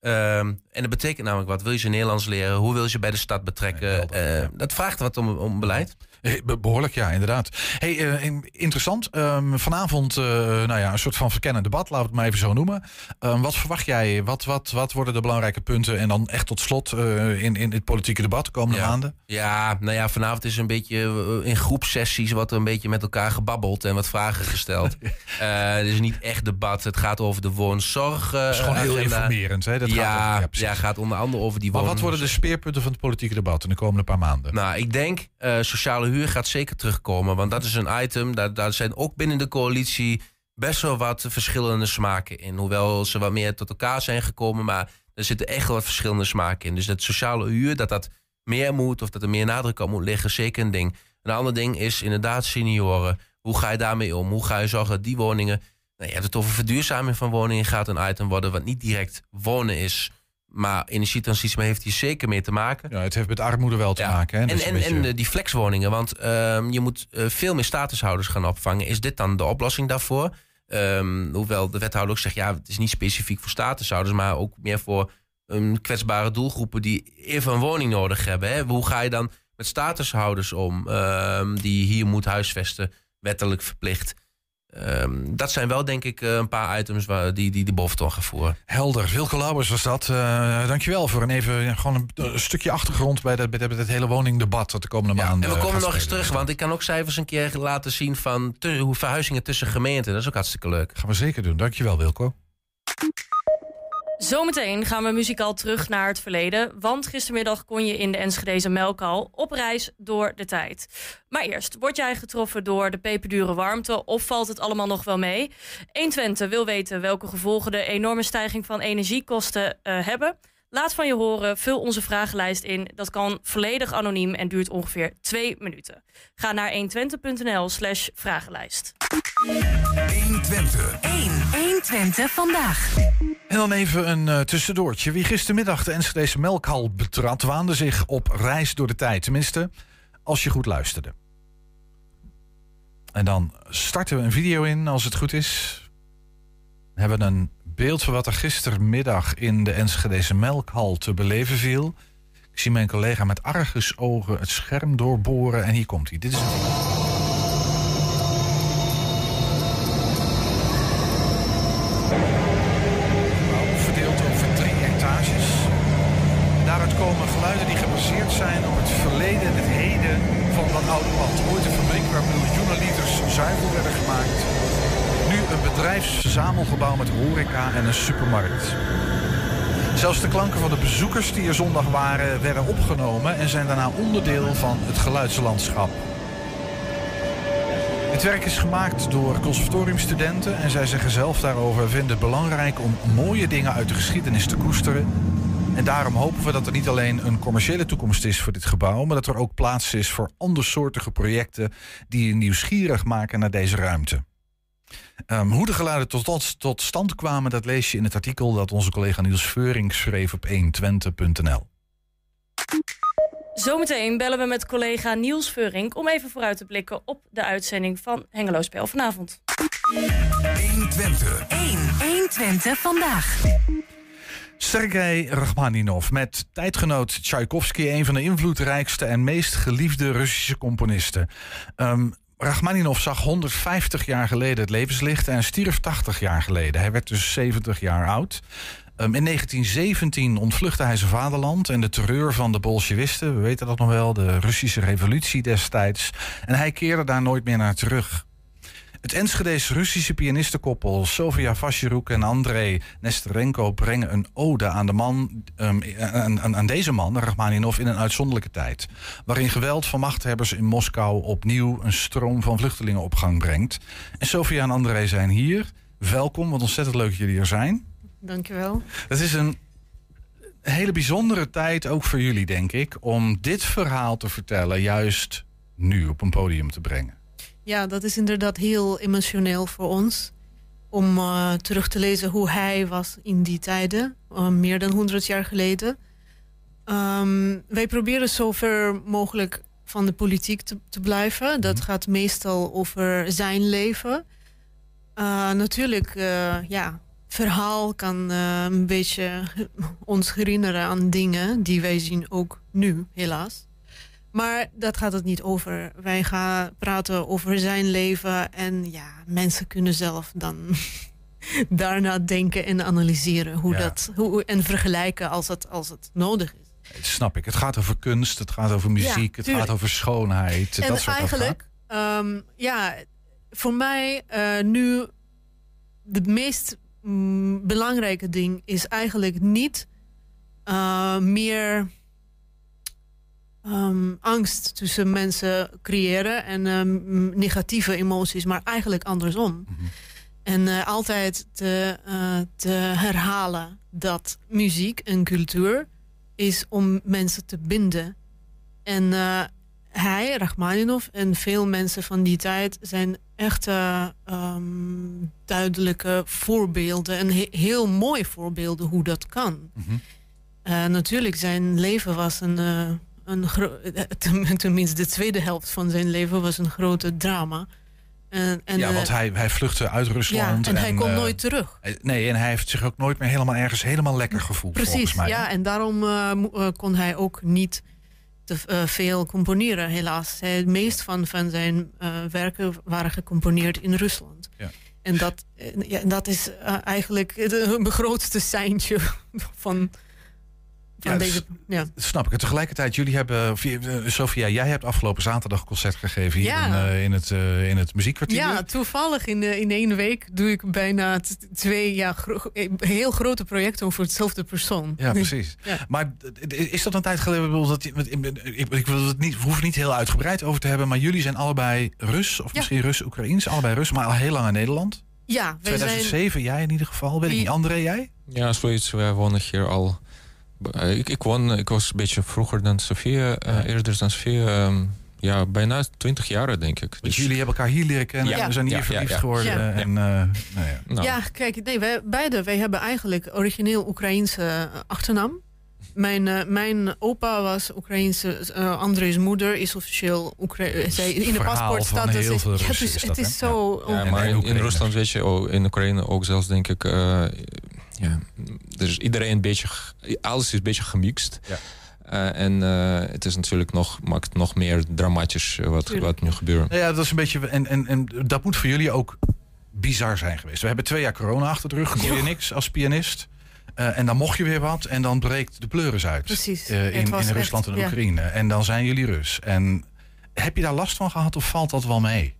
Ehm, en dat betekent namelijk wat. Wil je ze Nederlands leren? Hoe wil je ze bij de stad betrekken? Eh,
ja.
Dat vraagt wat om, om beleid.
Eh, be- Behoorlijk, ja, inderdaad. Hey, eh, in- interessant. Ehm, vanavond eh, nou ja, een soort van verkennend debat, laten we het maar even zo noemen. Ehm, wat verwacht jij? Wat, wat, wat worden de belangrijke punten? En dan echt tot slot eh, in, in het politieke debat de komende
Ja.
maanden?
Ja, nou ja, vanavond is een beetje in groepsessies wat een beetje met elkaar gebabbeld en wat vragen gesteld. Het is niet echt debat. Het gaat over de woonzorg.
Dat is gewoon heel
agenda.
informerend. Hè? Dat
ja,
gaat,
ja,
ja,
gaat onder andere over die
maar wat
woon-
worden de speerpunten van het politieke debat in de komende paar maanden?
Nou, ik denk sociale huur gaat zeker terugkomen. Want dat is een item, daar, daar zijn ook binnen de coalitie best wel wat verschillende smaken in. Hoewel ze wat meer tot elkaar zijn gekomen, maar er zitten echt wat verschillende smaken in. Dus dat sociale huur, dat dat meer moet of dat er meer nadruk op moet liggen, zeker een ding. Een ander ding is inderdaad senioren. Hoe ga je daarmee om? Hoe ga je zorgen dat die woningen... Nou, je hebt het over verduurzaming van woningen gaat een item worden wat niet direct wonen is... Maar energietransitie heeft hier zeker mee te maken.
Ja, het heeft met armoede wel te
Ja.
maken. Hè?
En, en,
beetje-
en eh, die flexwoningen, want ehm, je moet eh, veel meer statushouders gaan opvangen. Is dit dan de oplossing daarvoor? Ehm, hoewel de wethouder ook zegt, ja, het is niet specifiek voor statushouders, maar ook meer voor um, kwetsbare doelgroepen die even een woning nodig hebben. Hè? Hoe ga je dan met statushouders om, ehm, die hier moet huisvesten, wettelijk verplicht? Ehm, dat zijn wel, denk ik, eh, een paar items waar, die, die de boventoon gaan voeren.
Helder, Wilke Lauwers was dat. Eh dankjewel voor een even ja, gewoon een, een stukje achtergrond bij, dat bij, dat- bij het hele woningdebat dat de komende
Ja,
maanden.
en we komen
gaat
nog eens terug, want ik kan ook cijfers een keer laten zien van hoe verhuizingen tussen gemeenten. Dat is ook hartstikke leuk.
Gaan we zeker doen. Dankjewel, Wilco.
Zometeen gaan we muzikaal terug naar het verleden. Want gistermiddag kon je in de Enschedeze Melkhal op reis door de tijd. Maar eerst, word jij getroffen door de peperdure warmte of valt het allemaal nog wel mee? 120 wil weten welke gevolgen de enorme stijging van energiekosten eh, hebben. Laat van je horen, vul onze vragenlijst in. Dat kan volledig anoniem en duurt ongeveer twee minuten. Ga naar 120.nl slash vragenlijst.
1 120 vandaag.
En dan even een eh, tussendoortje. Wie gistermiddag de Enschedeze Melkhal betrad, waande zich op reis door de tijd. Tenminste, als je goed luisterde. En dan starten we een video in, als het goed is. We hebben een beeld van wat er gistermiddag in de Enschedeze Melkhal te beleven viel. Ik zie mijn collega met argusogen het scherm doorboren. En hier komt hij. Dit is gebouw, verdeeld over drie etages. Daaruit komen geluiden die gebaseerd zijn op het verleden en het heden van oude pand. Ooit een fabriek waar miljoenen liters zuivel werden gemaakt. Nu een bedrijfsverzamelgebouw met horeca en een supermarkt. Zelfs de klanken van de bezoekers die er zondag waren werden opgenomen en zijn daarna onderdeel van het geluidslandschap. Het werk is gemaakt door conservatoriumstudenten en zij zeggen zelf daarover: vinden het belangrijk om mooie dingen uit de geschiedenis te koesteren. En daarom hopen we dat er niet alleen een commerciële toekomst is voor dit gebouw, maar dat er ook plaats is voor andersoortige projecten die je nieuwsgierig maken naar deze ruimte. Ehm, hoe de geluiden tot, tot, tot stand kwamen, dat lees je in het artikel dat onze collega Niels Veuring schreef op 120.nl.
Zometeen bellen we met collega Niels Veurink om even vooruit te blikken op de uitzending van Hengelo Spel vanavond.
1 120 vandaag.
Sergei Rachmaninov met tijdgenoot Tchaikovsky, een van de invloedrijkste en meest geliefde Russische componisten. Ehm Rachmaninov zag 150 jaar geleden het levenslicht en stierf 80 jaar geleden. Hij werd dus 70 jaar oud. Ehm, in 1917 ontvluchtte hij zijn vaderland en de terreur van de Bolshevisten, we weten dat nog wel, de Russische revolutie destijds. En hij keerde daar nooit meer naar terug. Het Enschede's Russische pianistenkoppel Sofia Vacheruk en Andrei Nesterenko brengen een ode aan de man, um, aan, aan, deze man, Rachmaninov, in een uitzonderlijke tijd. Waarin geweld van machthebbers in Moskou opnieuw een stroom van vluchtelingen op gang brengt. En Sofia en Andrei zijn hier. Welkom, wat ontzettend leuk dat jullie er zijn.
Dankjewel.
Het is een hele bijzondere tijd, ook voor jullie, denk ik, om dit verhaal te vertellen, juist nu op een podium te brengen.
Ja, dat is inderdaad heel emotioneel voor ons. Om uh, terug te lezen hoe hij was in die tijden, uh, meer dan 100 jaar geleden. Um, wij proberen zo ver mogelijk van de politiek te, te blijven. Dat gaat meestal over zijn leven. Uh, natuurlijk, ja, verhaal kan eh, een beetje ons herinneren aan dingen die wij zien ook nu, helaas. Maar dat gaat het niet over. Wij gaan praten over zijn leven en ja, mensen kunnen zelf dan daarna denken en analyseren hoe
Ja.
dat hoe, en vergelijken als het, als het nodig is.
Dat snap ik. Het gaat over kunst, het gaat over muziek, het gaat over schoonheid.
en
dat soort
eigenlijk, ehm, ja, voor mij eh, nu de meest mm, belangrijke ding is eigenlijk niet eh, meer ehm, angst tussen mensen creëren en ehm, negatieve emoties, maar eigenlijk andersom.
Mhm.
En eh, altijd te, eh, te herhalen dat muziek en cultuur is om mensen te binden. En eh, hij, Rachmaninov en veel mensen van die tijd zijn echte ehm, duidelijke voorbeelden en he- heel mooie voorbeelden hoe dat kan. Eh, natuurlijk, zijn leven was een, een eh, ten- tenminste de tweede helft van zijn leven was een grote drama. En, en,
ja,
eh,
want hij, hij vluchtte uit
ja,
Rusland.
en hij komt
eh,
nooit terug.
Nee, en hij heeft zich ook nooit meer helemaal ergens helemaal lekker gevoeld. volgens
Precies,
mij.
ja, en daarom kon hij ook niet te veel componeren, helaas. Hij- Het meest van, van zijn werken waren gecomponeerd in Rusland.
Ja.
En dat, ja, dat is eigenlijk het grootste seintje van, van
Ja,
deze... Ja.
Dat snap ik. En tegelijkertijd, jullie hebben, via- eh, Sophia, jij hebt afgelopen zatendag een concert gegeven hier
Ja.
in, eh, in, het, eh, in het muziekkwartier.
ja, toevallig in, eh, in één week doe ik bijna twee ja, gro- eh, heel grote projecten voor hetzelfde persoon.
Ja, precies.
Ja.
Maar is dat een tijd geleden? Dat, ik, ik, ik wil het niet, we hoeven het niet heel uitgebreid over te hebben. Maar jullie zijn allebei Rus, of
Ja.
misschien Rus-Oekraïens. Allebei Rus, maar al heel lang in Nederland.
Ja, wij zijn...
2007, jij in ieder geval. Weet ik niet. André, jij?
Ja, zoiets. Wij wonen hier al. Eh, Ik, ik, woon, ik was een beetje vroeger dan Sofia, eh,
Ja.
eerder dan Sofia. ehm, ja, bijna twintig jaar denk ik.
Want
Dus-
jullie hebben elkaar hier leren kennen.
Ja.
We zijn hier
Ja,
verliefd
ja.
geworden.
Ja.
En, eh, nou ja.
nou,
Ja, kijk, nee, wij beide wij hebben eigenlijk origineel Oekraïense eh, achternaam. Mijn, eh, mijn opa was Oekraïense, eh André's moeder is officieel Oekra zij in de paspoort staat. dat
heel
is-
veel
ja, dus
is
het is zo.
Ja, maar in, in
Oekraïne.
Rusland weet je, oh, in Oekraïne ook zelfs denk ik, eh, ja, er is iedereen een beetje, alles is een beetje gemixt.
Ja.
Eh, en eh, het is natuurlijk nog, maakt het nog meer dramatisch eh, wat, wat nu gebeurt.
Nou ja, dat is een beetje. En, en, en dat moet voor jullie ook bizar zijn geweest. We hebben twee jaar corona achter de rug. Kon je niks als pianist. Eh, en dan mocht je weer wat. En dan breekt de pleuris uit.
Precies.
eh, in, in Rusland
echt-
en
ja.
Oekraïne. En dan zijn jullie Rus. En heb je daar last van gehad of valt dat wel mee?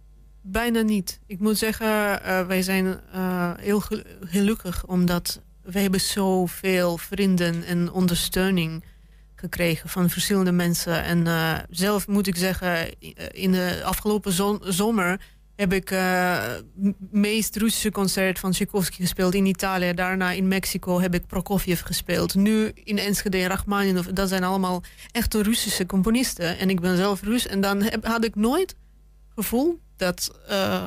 Bijna niet. Ik moet zeggen, eh, wij zijn eh, heel gel- gelukkig omdat wij hebben zoveel vrienden en ondersteuning gekregen van verschillende mensen. En eh, zelf moet ik zeggen, in de afgelopen zomer heb ik m- meest Russische concert van Tchaikovsky gespeeld in Italië. Daarna in Mexico heb ik Prokofjev gespeeld. Nu in Enschede en Rachmaninov. Dat zijn allemaal echte Russische componisten. En ik ben zelf Rus. En dan heb, had ik nooit gevoel dat eh,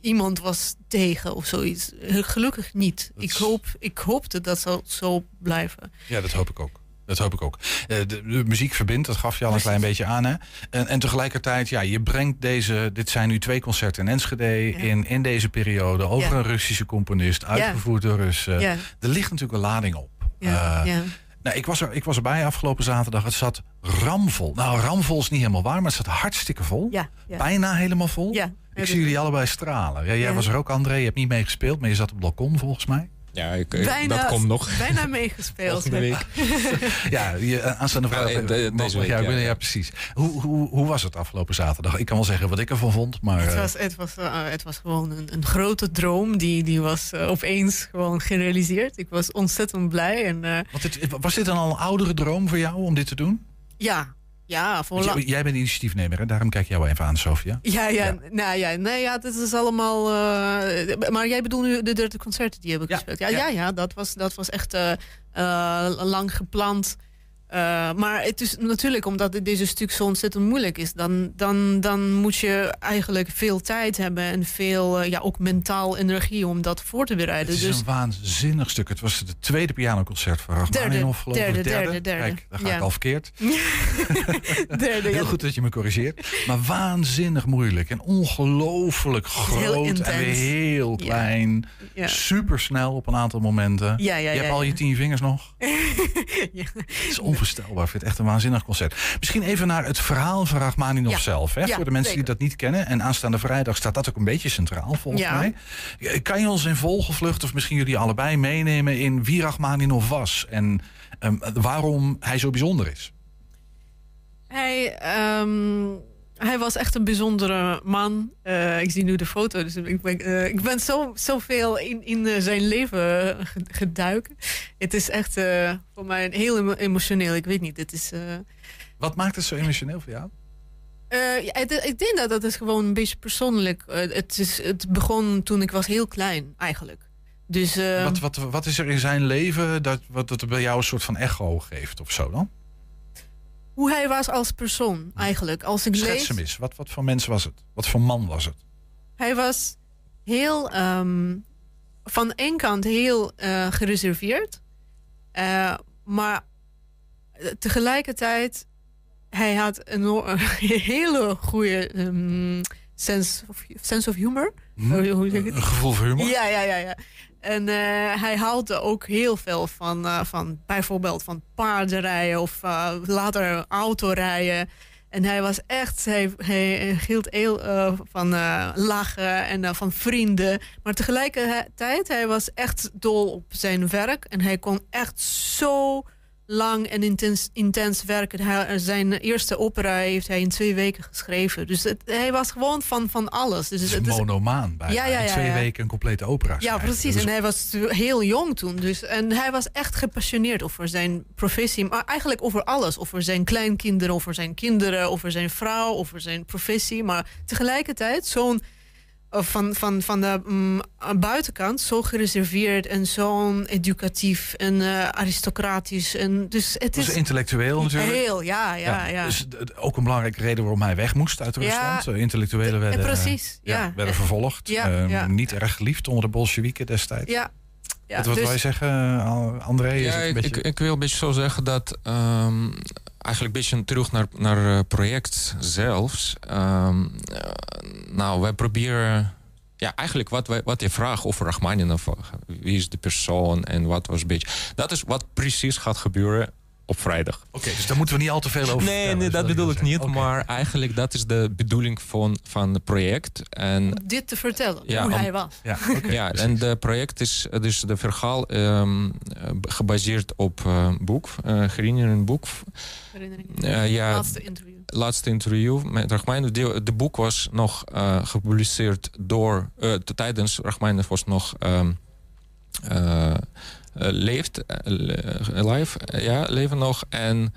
iemand was tegen of zoiets. Gelukkig niet.
Dat
Ik, hoop, ik hoopte dat zou zo blijven.
Ja, dat hoop ik ook. Dat hoop ik ook. Eh, de, de muziek verbindt, dat gaf je al een klein beetje aan. Hè? En, en tegelijkertijd, ja, je brengt deze. Dit zijn nu twee concerten in Enschede. In, in deze periode. Over
Ja.
een Russische componist. Uitgevoerd door Russen. Er ligt natuurlijk een lading op.
ja,
Eh,
ja.
Nou, ik, was er, ik was erbij afgelopen zaterdag. Het zat ramvol. Nou, ramvol is niet helemaal waar, maar het zat hartstikke vol.
ja, ja.
Bijna helemaal vol.
ja.
Ik zie jullie allebei stralen. Ja, jij was er ook, André. Je hebt niet meegespeeld, maar je zat op het balkon volgens mij.
Ja, ik,
Bijna,
dat komt nog.
bijna meegespeeld.
Volgende week.
Ja, je, eh, aanstaande vrijdag.
Ja, de- deze week,
ja,
ja,
ja,
ja.
precies. Hoe, hoe, hoe was het afgelopen zaterdag? Ik kan wel zeggen wat ik ervan vond, maar...
Het
eh,
was, het was, eh, het was gewoon een, een grote droom die, die was opeens gewoon gerealiseerd. Ik was ontzettend blij. En eh,
want dit, was dit dan al een oudere droom voor jou om dit te doen?
ja, ja, voor
jij, jij bent initiatiefnemer, hè? daarom kijk ik jou even aan, Sofia.
Ja, ja,
Ja.
Nou, ja, nee, ja, dit is allemaal. eh, maar jij bedoelt nu de derde concerten die hebben
Ja,
gespeeld. Ja,
ja.
ja. ja, dat, was, dat was echt eh, eh, lang gepland. Eh, maar het is natuurlijk omdat dit- deze stuk zo ontzettend moeilijk is, dan, dan, dan moet je eigenlijk veel tijd hebben en veel, eh, ja, ook mentaal energie om dat voor te
Het
bereiden.
is
Dus
een waanzinnig stuk. Het was het tweede pianoconcert van
Derde,
Rachmaninoff, geloof ik.
derde, derde, derde.
Kijk, daar ga
Ja.
ik al verkeerd.
derde, ja,
Heel goed dat je me corrigeert. Maar waanzinnig moeilijk en ongelooflijk groot en weer heel
Ja.
klein.
Ja.
Super snel op een aantal momenten.
Ja, ja,
je
ja,
hebt al
ja.
je tien vingers nog.
Ja.
Het is onvoorstelbaar. Ik vind het echt een waanzinnig concert. Misschien even naar het verhaal van Rachmaninoff
Ja.
zelf. Hè?
Ja,
Voor de mensen
zeker.
die dat niet kennen. En aanstaande vrijdag staat dat ook een beetje centraal volgens
Ja.
mij. Kan je ons in vogelvlucht of misschien jullie allebei meenemen in wie Rachmaninoff was? En ehm, waarom hij zo bijzonder is?
Hij, ehm, hij was echt een bijzondere man. Eh, ik zie nu de foto, dus ik ben, eh, ik ben zo, zoveel in, in eh, zijn leven ge- geduikt. Het is echt voor mij heel emo- emotioneel. Ik weet niet, het is...
Wat maakt het zo emotioneel voor jou?
ja, het- ik denk dat dat is gewoon een beetje persoonlijk. Het, is, het begon toen ik was heel klein, eigenlijk. Dus eh,
Wat, wat, wat is er in zijn leven dat, wat het bij jou een soort van echo geeft of zo dan?
Hoe hij was als persoon, eigenlijk. Als ik
Schets
lees,
hem eens. Wat, wat voor mens was het? Wat voor man was het?
Hij was heel, ehm, van één kant heel eh, gereserveerd, eh, maar tegelijkertijd hij had een, een hele goede ehm, sense, of, sense of humor.
Hm?
Het?
Een gevoel voor humor?
Ja, ja, ja, ja. En eh, hij houdt ook heel veel van, eh, van bijvoorbeeld van paardenrijden of eh, later autorijden. En hij was echt, hij, hij hield heel van lachen en van vrienden. Maar tegelijkertijd, hij was echt dol op zijn werk. En hij kon echt zo lang en intens, intens werken. Hij, zijn eerste opera heeft hij in twee weken geschreven. Dus het, hij was gewoon van, van alles. Dus
Het is
het
monomaan bijna.
Ja, ja,
In twee weken een complete opera
ja, precies.
Dus
En hij was heel jong toen. Dus, en hij was echt gepassioneerd over zijn professie. Maar eigenlijk over alles. Over zijn kleinkinderen, over zijn kinderen, over zijn vrouw, over zijn professie. Maar tegelijkertijd zo'n eh, van, van, van de mm, buitenkant zo gereserveerd en zo'n educatief en eh, aristocratisch. En dus het is
intellectueel natuurlijk.
heel, ja, ja, ja.
Dus d- d- ook een belangrijke reden waarom hij weg moest uit
Ja.
Rusland. Eh, Intellectuelen werden,
precies,
ja,
ja.
werden vervolgd.
Ja,
Eh,
ja.
Niet erg geliefd onder de Bolsjewieken destijds.
ja. Ja,
wat
dus-
wil je zeggen, eh, André? Is
Ja,
het een
ik,
beetje...
ik, ik wil een beetje zo zeggen dat ehm, eigenlijk een beetje terug naar, naar het project zelfs. Ehm, eh, nou, wij proberen. Ja, eigenlijk wat, wij, wat je vraagt over Rachmaninoff, wie is de persoon en wat was een beetje. Dat is wat precies gaat gebeuren op vrijdag.
Oké, dus daar moeten we niet al te veel over
Nee,
vertellen,
nee dat bedoel ik niet, maar eigenlijk dat is de bedoeling van, van het project. En
dit te vertellen,
Ja,
hoe
om-
hij was.
Ja, oké,
ja, en de project is dus de verhaal ehm, eh, gebaseerd op eh, boek, uh, een boek.
Herinnering.
Eh, ja,
Laatste interview.
laatste interview met Rachmaninoff. De, de boek was nog eh, gepubliceerd door... eh, tijdens Rachmaninoff was nog... ehm eh, eh, leeft, eh, le- live, eh, ja, leven nog. En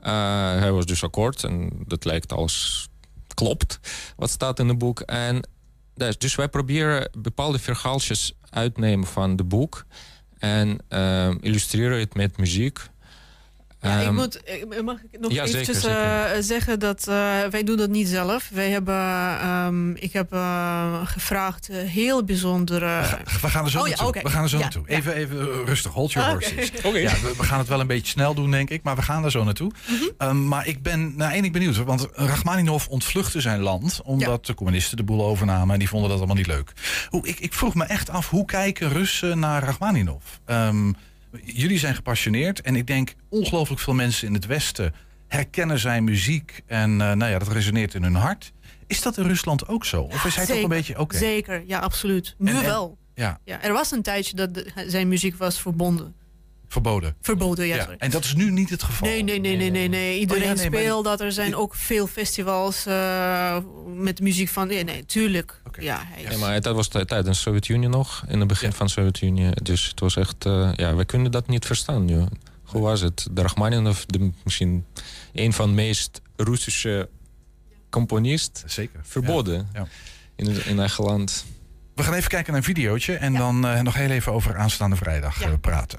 eh, hij was dus akkoord. En dat lijkt als klopt, wat staat in het boek. En dus, dus wij proberen bepaalde verhaaltjes uitnemen van het boek. En illustreren het met muziek.
Ja, ik
Ehm,
moet, ik- mag ik nog
ja,
eventjes
zeker,
eh, zeggen dat eh, wij doen dat niet zelf. Wij hebben, ehm, ik heb eh, gevraagd eh, heel bijzondere...
We gaan- We gaan er zo
Oh ja,
naartoe. We gaan er zo
Ja,
naartoe.
ja.
Even, even rustig, hold your
Ah,
horses.
Oké.
Ja, we, we gaan het wel een beetje snel doen, denk ik, maar we gaan er zo naartoe.
Mhm.
Ehm, maar ik ben naar één ding benieuwd, want Rachmaninoff ontvluchtte zijn land omdat de communisten de boel overnamen en die vonden dat allemaal niet leuk. Hoe, ik, ik vroeg me echt af, hoe kijken Russen naar Rachmaninoff? Ehm, jullie zijn gepassioneerd en ik denk ongelooflijk veel mensen in het Westen herkennen zijn muziek en eh, nou ja, dat resoneert in hun hart. Is dat in Rusland ook zo? Of is hij toch een beetje oké?
Zeker, ja, absoluut. Nu
En- en-
wel.
Ja,
Ja, er was een tijdje dat de- zijn muziek was verbonden.
Verboden.
Verboden, ja.
En dat is nu niet het geval.
Nee, nee, nee, nee, nee, nee. Iedereen
Oh ja, nee, maar-
speelt dat. Er zijn ook veel festivals eh, met muziek van... Nee, nee, tuurlijk. Ja, hij is-
Ja, maar dat was tijdens de Sovjet-Unie nog, in het begin van de Sovjet-Unie. Dus het was echt, eh, ja, we kunnen dat niet verstaan nu. Hoe was het? De Rachmaninoff, de, misschien een van de meest Russische componist,
Zeker.
verboden
Ja.
In, in eigen land.
We gaan even kijken naar een videootje en
Ja.
dan eh, nog heel even over aanstaande vrijdag
Ja.
praten.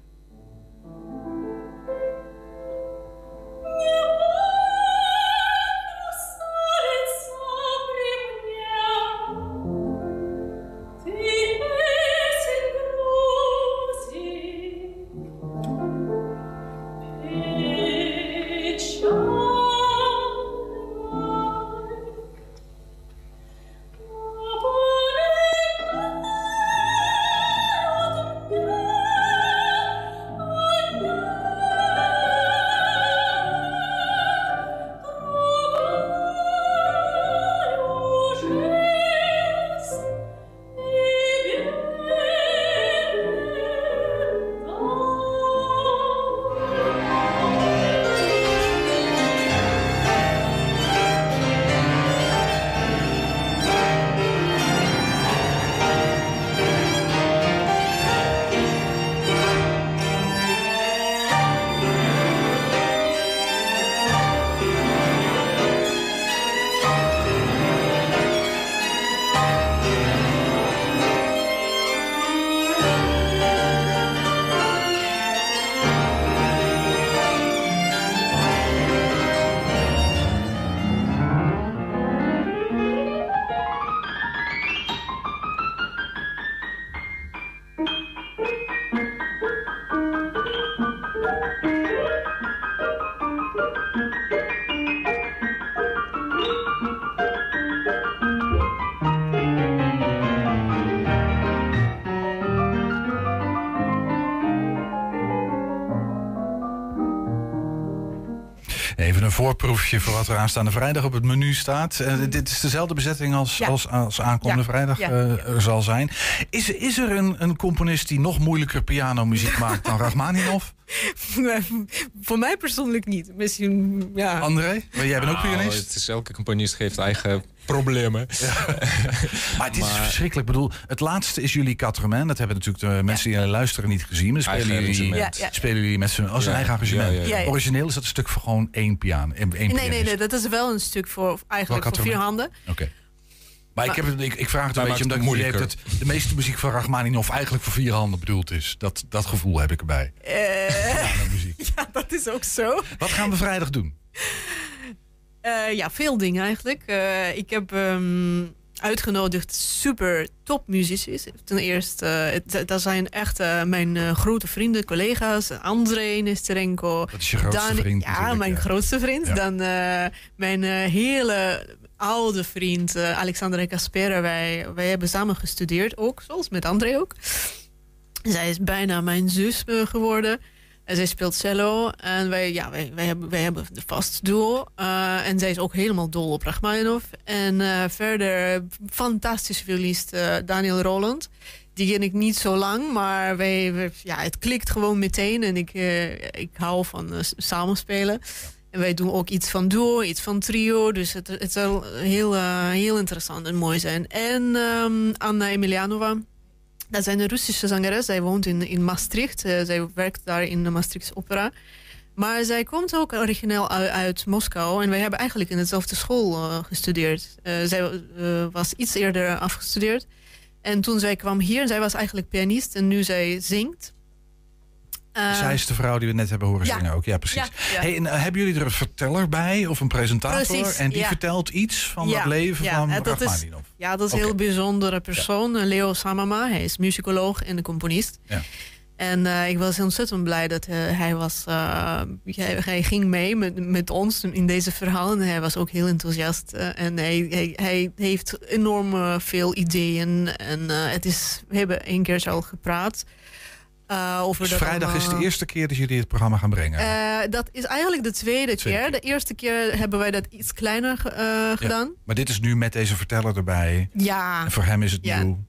voorproefje voor wat er aanstaande vrijdag op het menu staat. Eh, dit is dezelfde bezetting als,
Ja.
als, als aankomende
Ja.
vrijdag
Ja.
eh, er zal zijn. Is, is er een, een componist die nog moeilijker pianomuziek maakt dan Rachmaninov?
Voor mij persoonlijk niet. Misschien, ja.
André? Maar jij bent ook
Nou,
pianist?
het is, elke componist heeft eigen problemen.
Maar het is
Maar-
verschrikkelijk. Ik bedoel, het laatste is jullie Caterman. Dat hebben natuurlijk de mensen die luisteren niet gezien. Maar spelen jullie.
Ja, ja.
spelen jullie met z'n als een
Ja.
eigen arrangement.
Ja, ja, ja.
Ja, ja.
Origineel is dat een stuk voor gewoon één piano. Één,
Nee, nee,
pianist.
nee, dat is wel een stuk voor eigenlijk voor vier handen.
Oké. Maar ik, heb, het- ik, ik vraag het een beetje omdat ik heb dat de meeste muziek van Rachmaninov eigenlijk voor vier handen bedoeld is. Dat, dat gevoel heb ik erbij.
Eh,
muziek.
ja, dat is ook zo.
Wat gaan we vrijdag doen?
Eh, ja, veel dingen eigenlijk. Eh, ik heb ehm, uitgenodigd super topmuzici. Ten eerste, het- dat zijn echt mijn grote vrienden, collega's. André Nesterenko.
Dat is je grootste vriend
Ja, mijn
ja.
grootste vriend.
Ja.
Dan mijn hele oude vriend Alexandra Caspera. Wij, wij hebben samen gestudeerd ook, zoals met André ook. Zij is bijna mijn zus geworden. Zij speelt cello. En wij, ja, wij, wij, hebben, wij hebben de vast duo. Eh, en zij is ook helemaal dol op Rachmaninoff. En eh, verder, fantastische violist eh, Daniel Roland. Die ken ik niet zo lang, maar wij, ja, het klikt gewoon meteen. En ik, ik hou van samenspelen. En wij doen ook iets van duo, iets van trio. Dus het, zal heel, heel interessant en mooi zijn. En ehm, Anna Emilianova. Dat is een Russische zangeres. Zij woont in, in Maastricht. Eh, zij werkt daar in de Maastrichtse opera. Maar zij komt ook origineel uit, Moskou. En wij hebben eigenlijk in dezelfde school eh, gestudeerd. Eh, zij was iets eerder afgestudeerd. En toen zij kwam hier, zij was eigenlijk pianist. En nu zij zingt. Eh,
Zij is de vrouw die we net hebben horen
ja.
zingen ook. Ja, precies.
Ja, ja.
Hey, en, eh, hebben jullie er een verteller bij of een presentator?
Precies,
en die vertelt iets van het leven van
en dat is-? Ja, dat is een heel bijzondere persoon. Eh, Leo Samama, hij is muzikoloog en de componist.
Ja.
En eh, ik was ontzettend blij dat eh, hij was. eh, hij, hij ging mee met, met ons in deze verhaal. En hij was ook heel enthousiast. eh, en hij, hij, hij heeft enorm eh, veel ideeën. En eh, het is, we hebben één keer al gepraat. Eh, over
Dus vrijdag is de eerste keer dat jullie het programma gaan brengen.
Eh, dat is eigenlijk de tweede,
Tweede
keer.
keer.
De eerste keer hebben wij dat iets kleiner eh, gedaan.
maar dit is nu met deze verteller erbij.
Ja.
En voor hem is het
Ja.
nieuw.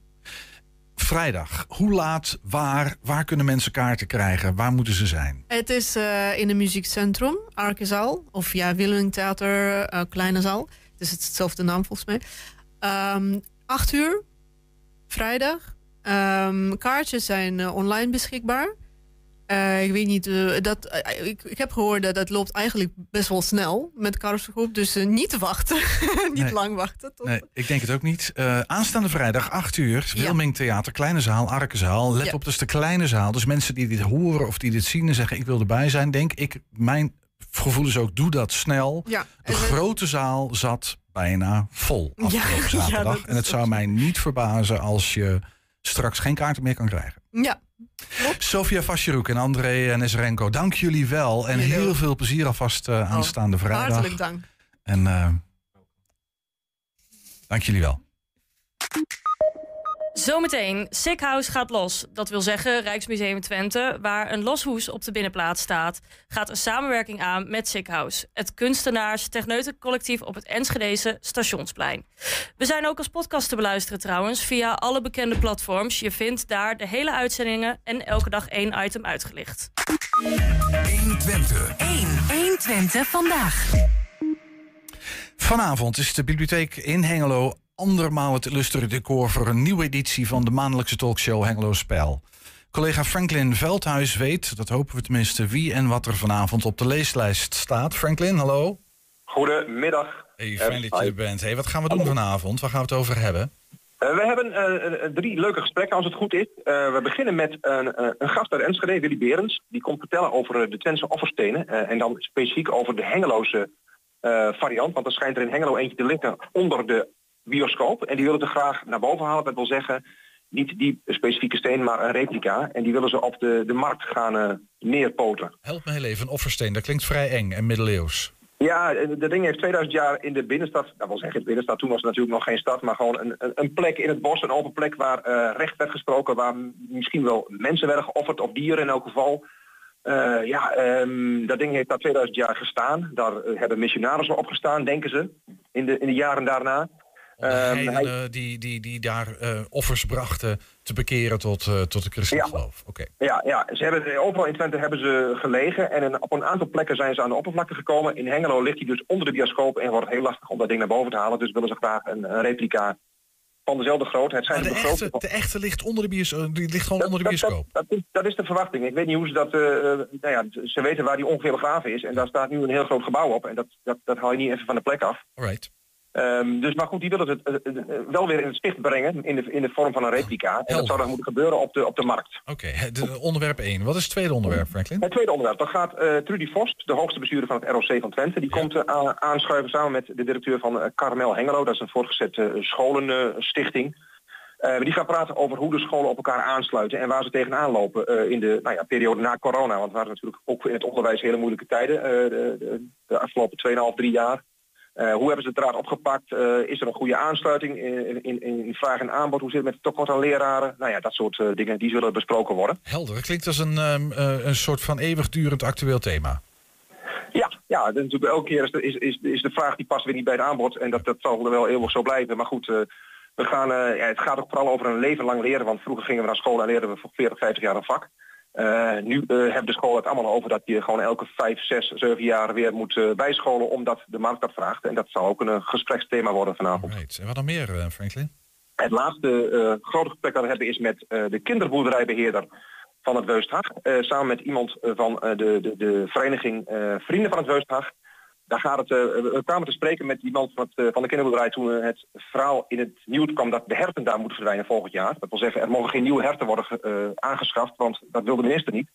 Vrijdag, hoe laat, waar, waar kunnen mensen kaarten krijgen? Waar moeten ze zijn?
Het is in het muziekcentrum, Arkezaal. Of ja, Willeming Theater, Kleine Zaal. Het is hetzelfde naam volgens mij. Ehm acht uur, vrijdag. Ehm, kaartjes zijn eh, online beschikbaar. Eh, ik weet niet, eh, dat, ik, ik heb gehoord dat dat loopt eigenlijk best wel snel met kaartverkoop. Dus niet wachten, niet
Nee.
lang wachten. Tot,
Nee, ik denk het ook niet. Aanstaande vrijdag, 8 uur,
Ja.
Wilming Theater, Kleine Zaal, Arkenzaal. Let
Ja.
op, dat is de kleine zaal. Dus mensen die dit horen of die dit zien en zeggen... ik wil erbij zijn, denk ik, mijn gevoel is ook, doe dat snel.
Ja,
De
en we-
grote zaal zat bijna vol afgelopen zaterdag. en het zou
zo.
mij niet verbazen als je straks geen kaarten meer kan krijgen.
ja,
Sofia Vasjeroek en André Nesrenko, dank jullie wel. En heel veel plezier alvast eh, aanstaande vrijdag.
hartelijk dank.
En eh, dank jullie wel.
Zometeen, Sick House gaat los. Dat wil zeggen, Rijksmuseum Twente, waar een loshoes op de binnenplaats staat, gaat een samenwerking aan met Sick House, het kunstenaars techneutencollectief op het Enschedese Stationsplein. We zijn ook als podcast te beluisteren trouwens via alle bekende platforms. Je vindt daar de hele uitzendingen en elke dag één item uitgelicht.
1 120 vandaag.
Vanavond is de bibliotheek in Hengelo andermaal het illustere decor voor een nieuwe editie van de maandelijkse talkshow Hengelo Spel. Collega Franklin Veldhuis weet, dat hopen we tenminste, wie en wat er vanavond op de leeslijst staat. Franklin, hallo.
Goedemiddag.
Hey,
Eh,
fijn dat je er bent. Hey, wat gaan we doen vanavond? Waar gaan we het over hebben?
Eh, we hebben eh, drie leuke gesprekken als het goed is. We beginnen met een, een gast uit Enschede, Willy Berends. Die komt vertellen over de Twentse offerstenen. en dan specifiek over de Hengeloze variant. Want er schijnt er in Hengelo eentje te liggen onder de bioscoop. En die willen ze graag naar boven halen. Dat wil zeggen, niet die specifieke steen, maar een replica. En die willen ze op de, de markt gaan eh, neerpoten.
Help me heel even, een offersteen. Dat klinkt vrij eng en middeleeuws.
Ja, eh, de ding heeft 2000 jaar in de binnenstad, dat wil zeggen de binnenstad, toen was het natuurlijk nog geen stad, maar gewoon een, een, plek in het bos, een open plek waar eh, recht werd gesproken, waar misschien wel mensen werden geofferd of dieren in elk geval. Ja, ehm, dat ding heeft daar 2000 jaar gestaan. Daar hebben missionarissen op gestaan, denken ze, in de, in de jaren daarna. Ehm,
heidenen
hij-
die, die, die daar eh, offers brachten te bekeren tot, eh, tot de christelijk
Ja.
geloof. Oké.
Ja, ja ze hebben, overal in Twente hebben ze gelegen en op een aantal plekken zijn ze aan de oppervlakte gekomen. In Hengelo ligt hij dus onder de bioscoop en wordt het heel lastig om dat ding naar boven te halen. Dus willen ze graag een, een replica van dezelfde grootte. Het zijn
de echte, de echte ligt onder de bioscoop. Die ligt gewoon
Dat-
onder de
dat-
bioscoop.
Dat, is, dat is de verwachting. Ik weet niet hoe ze dat... eh, eh, nou ja, ze weten waar die ongeveer begraven is. En daar staat nu een heel groot gebouw op. En dat, dat, dat haal je niet even van de plek af.
Alright.
Ehm, dus maar goed, die willen het eh, eh, eh, wel weer in het zicht brengen. In de, in de vorm van een replica. En dat zou dan moeten gebeuren op de, op de markt.
Oké, eh, onderwerp 1. Wat is het tweede onderwerp, Franklin?
Het tweede onderwerp, dan gaat Trudy Vost, de hoogste bestuurder van het ROC van Twente, die komt aanschuiven samen met de directeur van Carmel Hengelo, dat is een voortgezette scholenstichting. Eh, die gaan praten over hoe de scholen op elkaar aansluiten en waar ze tegenaan lopen in de nou ja, periode na corona. Want het waren natuurlijk ook in het onderwijs hele moeilijke tijden de, de, de afgelopen 2,5, 3 jaar. Eh, hoe hebben ze het draad opgepakt? Eh, is er een goede aansluiting in, in, in vraag en aanbod? Hoe zit het met het tekort aan leraren? Nou ja, dat soort eh, dingen, die zullen besproken worden.
Helder. Klinkt als een, ehm, eh, een soort van eeuwigdurend actueel thema.
Ja, ja dat is natuurlijk elke keer is de, is, is, is de vraag die past weer niet bij het aanbod. En dat, dat zal wel eeuwig zo blijven. Maar goed, we gaan, ja, het gaat ook vooral over een leven lang leren. Want vroeger gingen we naar school en leerden we voor 40, 50 jaar een vak. Eh, nu eh, hebben de scholen het allemaal over dat je gewoon elke 5, 6, 7 jaar weer moet eh, bijscholen omdat de markt dat vraagt. En dat zal ook een gespreksthema worden vanavond.
Right. En wat dan meer, Franklin?
Het laatste grote gesprek dat we hebben is met de kinderboerderijbeheerder van het Weusthag. samen met iemand van de, de, de vereniging Vrienden van het Weusthag. Daar gaat het, eh, we kwamen te spreken met iemand van, het, eh, van de kinderboerderij toen eh, het verhaal in het nieuws kwam dat de herten daar moeten verdwijnen volgend jaar. Dat wil zeggen, er mogen geen nieuwe herten worden ge- aangeschaft, want dat wil de minister niet.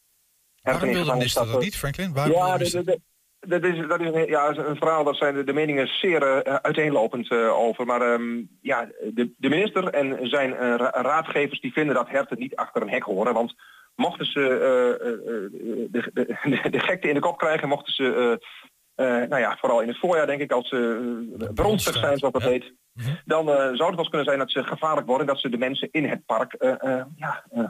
Waarom
Herten in
wil de minister dat niet, Franklin? Waarom
ja, dat, dat, is, dat is, een, ja, een verhaal, dat zijn de, de meningen zeer uiteenlopend over. Maar ehm, ja, de, de minister en zijn ra- raadgevers die vinden dat herten niet achter een hek horen. Want mochten ze de, de, gekte in de kop krijgen, mochten ze, nou ja, vooral in het voorjaar denk ik, als ze uh, bronstig zijn zoals dat heet, dan eh, zou het wel eens kunnen zijn dat ze gevaarlijk worden, dat ze de mensen in het park eh, eh, ja, eh,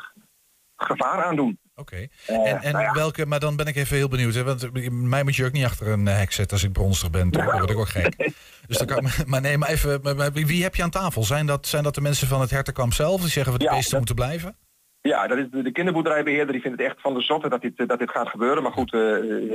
gevaar aandoen.
Oké.
Eh,
En, en
nou ja.
welke, maar dan ben ik even heel benieuwd. Hè, want eh, mij moet je ook niet achter een eh, hek zetten als ik bronstig ben. Dan word ik ook gek. Dus dan kan, maar nee, maar even, maar- maar wie heb je aan tafel? Zijn dat, zijn dat de mensen van het hertenkamp zelf? Die zeggen we de
Ja,
beesten
dat-
moeten blijven?
Ja, dat is de, de kinderboerderijbeheerder die vindt het echt van de zotte dat dit, eh, dat dit gaat gebeuren. Maar goed, eh,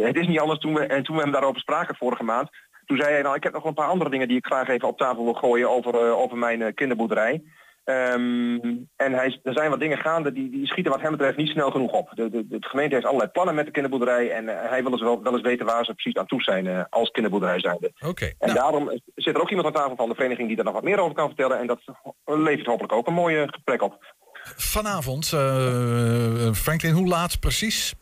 het is niet anders. Toen we, en toen we hem daarover spraken vorige maand, toen zei hij, nou ik heb nog een paar andere dingen die ik graag even op tafel wil gooien over, eh, over mijn kinderboerderij. Ehm, en hij, er zijn wat dingen gaande die, die schieten wat hem betreft niet snel genoeg op. De, de, de gemeente heeft allerlei plannen met de kinderboerderij en hij wil eens wel, wel eens weten waar ze precies aan toe zijn als kinderboerderij zijnde.
Oké.
En
Nou,
daarom zit er ook iemand aan tafel van de vereniging die daar nog wat meer over kan vertellen. En dat levert hopelijk ook een mooie gesprek op.
vanavond, eh, Franklin, hoe laat precies?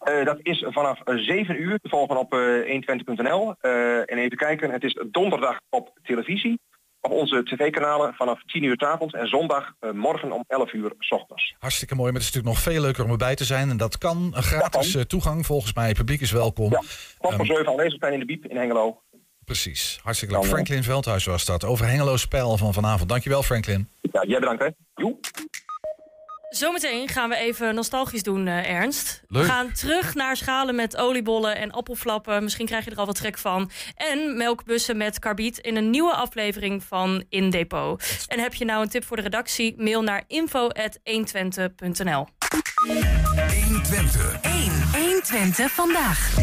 Eh, dat is vanaf eh, 7 uur te volgen op eh 120.nl. Eh, en even kijken, het is donderdag op televisie. Op onze tv-kanalen vanaf 10 uur avonds. En zondag eh, morgen om 11 uur 's ochtends.
Hartstikke mooi, maar het is natuurlijk nog veel leuker om erbij te zijn. En dat kan. Een gratis eh, toegang volgens mij. Het publiek is welkom.
Ja, kwart voor 7 aanwezig zijn in de Biep in Hengelo.
Precies, hartstikke leuk.
Eh,
Franklin Veldhuis was dat. Over Hengelo Spel van vanavond. Dankjewel Franklin.
Ja, jij bedankt hè.
Zometeen gaan we even nostalgisch doen, eh, Ernst.
Leuk.
We gaan terug naar schalen met oliebollen en appelflappen. Misschien krijg je er al wat trek van. En melkbussen met karbiet in een nieuwe aflevering van In Depot. En heb je nou een tip voor de redactie? Mail naar info.120.nl
120. 1. 120 vandaag.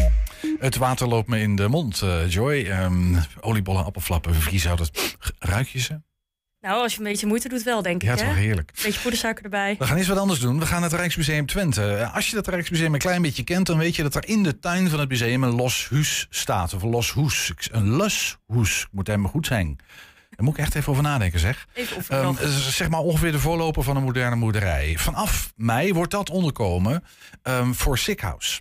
Het water loopt me in de mond, eh, Joy. Ehm, oliebollen, appelflappen, vriezen. Dat... Ruik je ze?
Nou, als je een beetje moeite doet wel, denk
Ja,
ik.
toch
hè?
heerlijk.
Beetje poedersuiker erbij.
We gaan eens wat anders doen. We gaan naar het Rijksmuseum Twente. Eh, Als je dat Rijksmuseum een klein beetje kent, dan weet je dat er in de tuin van het museum een los huis staat. Of een los hoes. Ik- Een los hoes. Moet helemaal goed zijn. Daar moet ik echt even over nadenken, zeg.
Even
eh, zeg maar ongeveer de voorloper van een moderne moederij. Vanaf mei wordt dat onderkomen ehm, voor Sikhouse.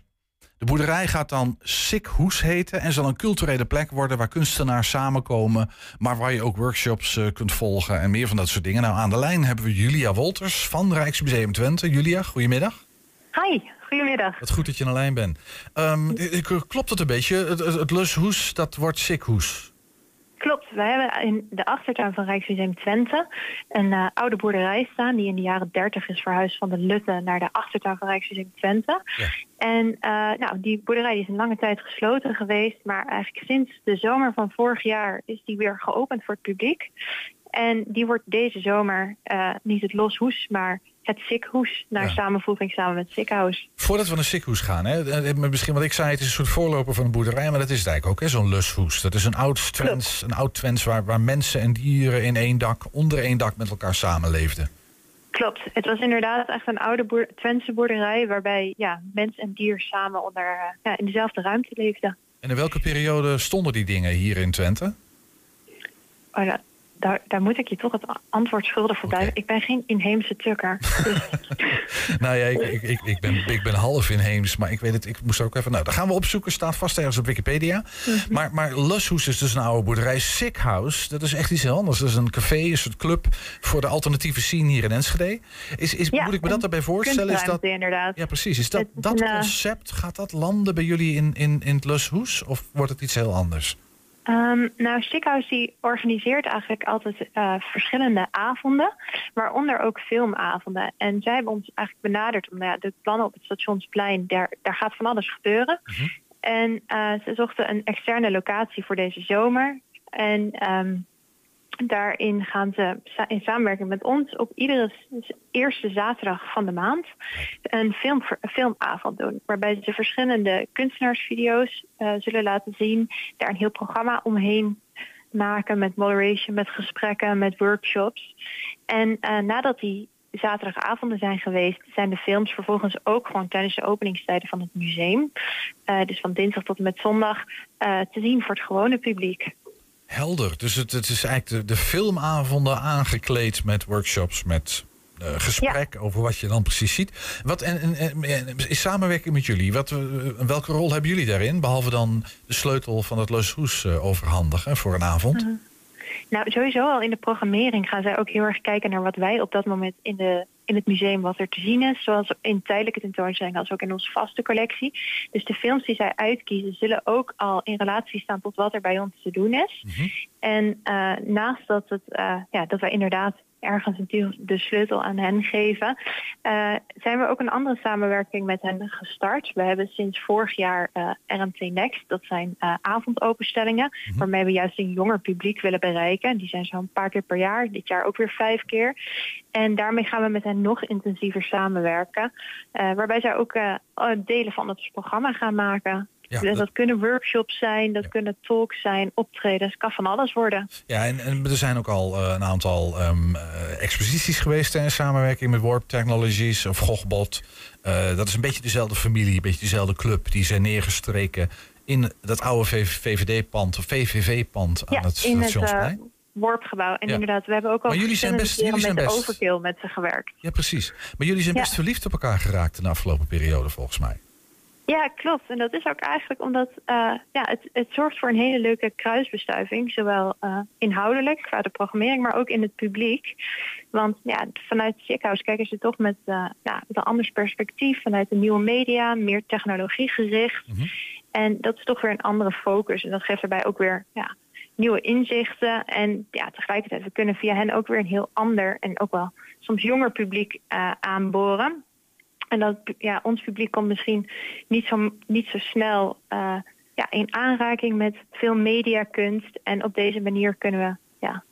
De boerderij gaat dan Sikhoes heten en zal een culturele plek worden waar kunstenaars samenkomen, maar waar je ook workshops eh, kunt volgen en meer van dat soort dingen. Nou, aan de lijn hebben we Julia Wolters van Rijksmuseum Twente. Julia, goedemiddag.
Hi, goedemiddag.
Wat goed dat je aan de lijn bent. Ehm, klopt het een beetje? Het, het, het lushoes, dat wordt Sikhoes.
Klopt, we hebben in de achtertuin van Rijksmuseum Twente een eh, oude boerderij staan die in de jaren 30 is verhuisd van de Lutte naar de achtertuin van Rijksmuseum Twente. En eh, nou, die boerderij is een lange tijd gesloten geweest. Maar eigenlijk sinds de zomer van vorig jaar is die weer geopend voor het publiek. En die wordt deze zomer eh, niet het loshoes, maar het Sikhoes. Naar
Ja.
samenvoeging samen met Sikhouse.
Voordat we naar Sikhoes gaan, hè, eh, misschien wat ik zei, het is een soort voorloper van een boerderij, maar dat is het eigenlijk ook, hè, zo'n lushoes. Dat is een oud Twents, een oud Twents waar, waar mensen en dieren in één dak, onder één dak met elkaar samenleefden.
Klopt. Het was inderdaad echt een oude boer Twentse boerderij... waarbij ja, mens en dier samen onder, eh, ja, in dezelfde ruimte leefden.
En in welke periode stonden die dingen hier in Twente?
Oh, daar, daar moet ik je toch het antwoord schuldig voor blijven. Ik ben geen inheemse tukker. Dus
nou ja, ik, ik, ik, ben, ik ben half inheems, maar ik weet het, ik moest ook even... Nou, dan gaan we opzoeken, staat vast ergens op Wikipedia. Maar, maar Lushoes is dus een oude boerderij. Sick House, dat is echt iets heel anders. Dat is een café, een soort club voor de alternatieve scene hier in Enschede. Is, is,
Ja,
moet ik me dat
een
daarbij voorstellen? Is dat,
inderdaad.
ja, precies. Is dat,
Het
dat
eh,
concept, gaat dat landen bij jullie in, in, in het Lushoes? Of wordt het iets heel anders?
Ehm, nou, Stickhouse die organiseert eigenlijk altijd eh, verschillende avonden, waaronder ook filmavonden. En zij hebben ons eigenlijk benaderd om nou ja, de plannen op het stationsplein, daar, daar gaat van alles gebeuren. En eh, ze zochten een externe locatie voor deze zomer. En ehm, daarin gaan ze in samenwerking met ons op iedere eerste zaterdag van de maand een, film, filmavond doen. Waarbij ze verschillende kunstenaarsvideo's eh, zullen laten zien. Daar een heel programma omheen maken met moderation, met gesprekken, met workshops. En eh, nadat die zaterdagavonden zijn geweest, zijn de films vervolgens ook gewoon tijdens de openingstijden van het museum. eh, dus van dinsdag tot en met zondag te zien voor het gewone publiek.
Helder. Dus het, het is eigenlijk de, de filmavonden aangekleed met workshops, met eh, gesprek over wat je dan precies ziet. Wat, en, en, in samenwerking met jullie, wat, eh, welke rol hebben jullie daarin? Behalve dan de sleutel van het Leushoes eh overhandigen voor een avond.
Nou, sowieso al in de programmering gaan zij ook heel erg kijken naar wat wij op dat moment in, de, in het museum wat er te zien is. Zoals in tijdelijke tentoonstellingen als ook in onze vaste collectie. Dus de films die zij uitkiezen zullen ook al in relatie staan tot wat er bij ons te doen is. En eh, naast dat, het, eh, ja, dat wij inderdaad ergens natuurlijk de sleutel aan hen geven, eh, zijn we ook een andere samenwerking met hen gestart. We hebben sinds vorig jaar eh, RMT Next, dat zijn eh, avondopenstellingen, waarmee we juist een jonger publiek willen bereiken. Die zijn zo'n paar keer per jaar, dit jaar ook weer vijf keer. En daarmee gaan we met hen nog intensiever samenwerken, waarbij zij ook delen van het programma gaan maken.
Ja,
Dus dat,
dat-
kunnen workshops zijn, dat kunnen talks zijn, optredens, kan van alles worden.
Ja, en, en er zijn ook al eh, een aantal ehm, eh, exposities geweest hè, in samenwerking met Warp Technologies of Gogbot. Eh, dat is een beetje dezelfde familie, een beetje dezelfde club. Die zijn neergestreken in dat oude VVD-pand of VVV-pand aan
Ja,
het
in het eh,
stationsplein.
Warpgebouw. En
Ja.
inderdaad, we hebben ook al
Maar jullie zijn best- jullie zijn
met
best-
overkill met ze gewerkt.
Ja, precies. Maar jullie zijn
Ja.
best verliefd op elkaar geraakt in de afgelopen periode, volgens mij.
Ja, klopt. En dat is ook eigenlijk omdat eh, ja, het, het zorgt voor een hele leuke kruisbestuiving. Zowel eh, inhoudelijk, qua de programmering, maar ook in het publiek. Want ja, vanuit Chickhouse kijken ze toch met, eh, ja, met een anders perspectief. Vanuit de nieuwe media, meer technologiegericht. En dat is toch weer een andere focus. En dat geeft daarbij ook weer ja, nieuwe inzichten. En ja, tegelijkertijd, we kunnen via hen ook weer een heel ander en ook wel soms jonger publiek aanboren. En dat, ja, ons publiek komt misschien niet zo, niet zo snel eh, ja, in aanraking met veel mediakunst. En op deze manier kunnen we, ja,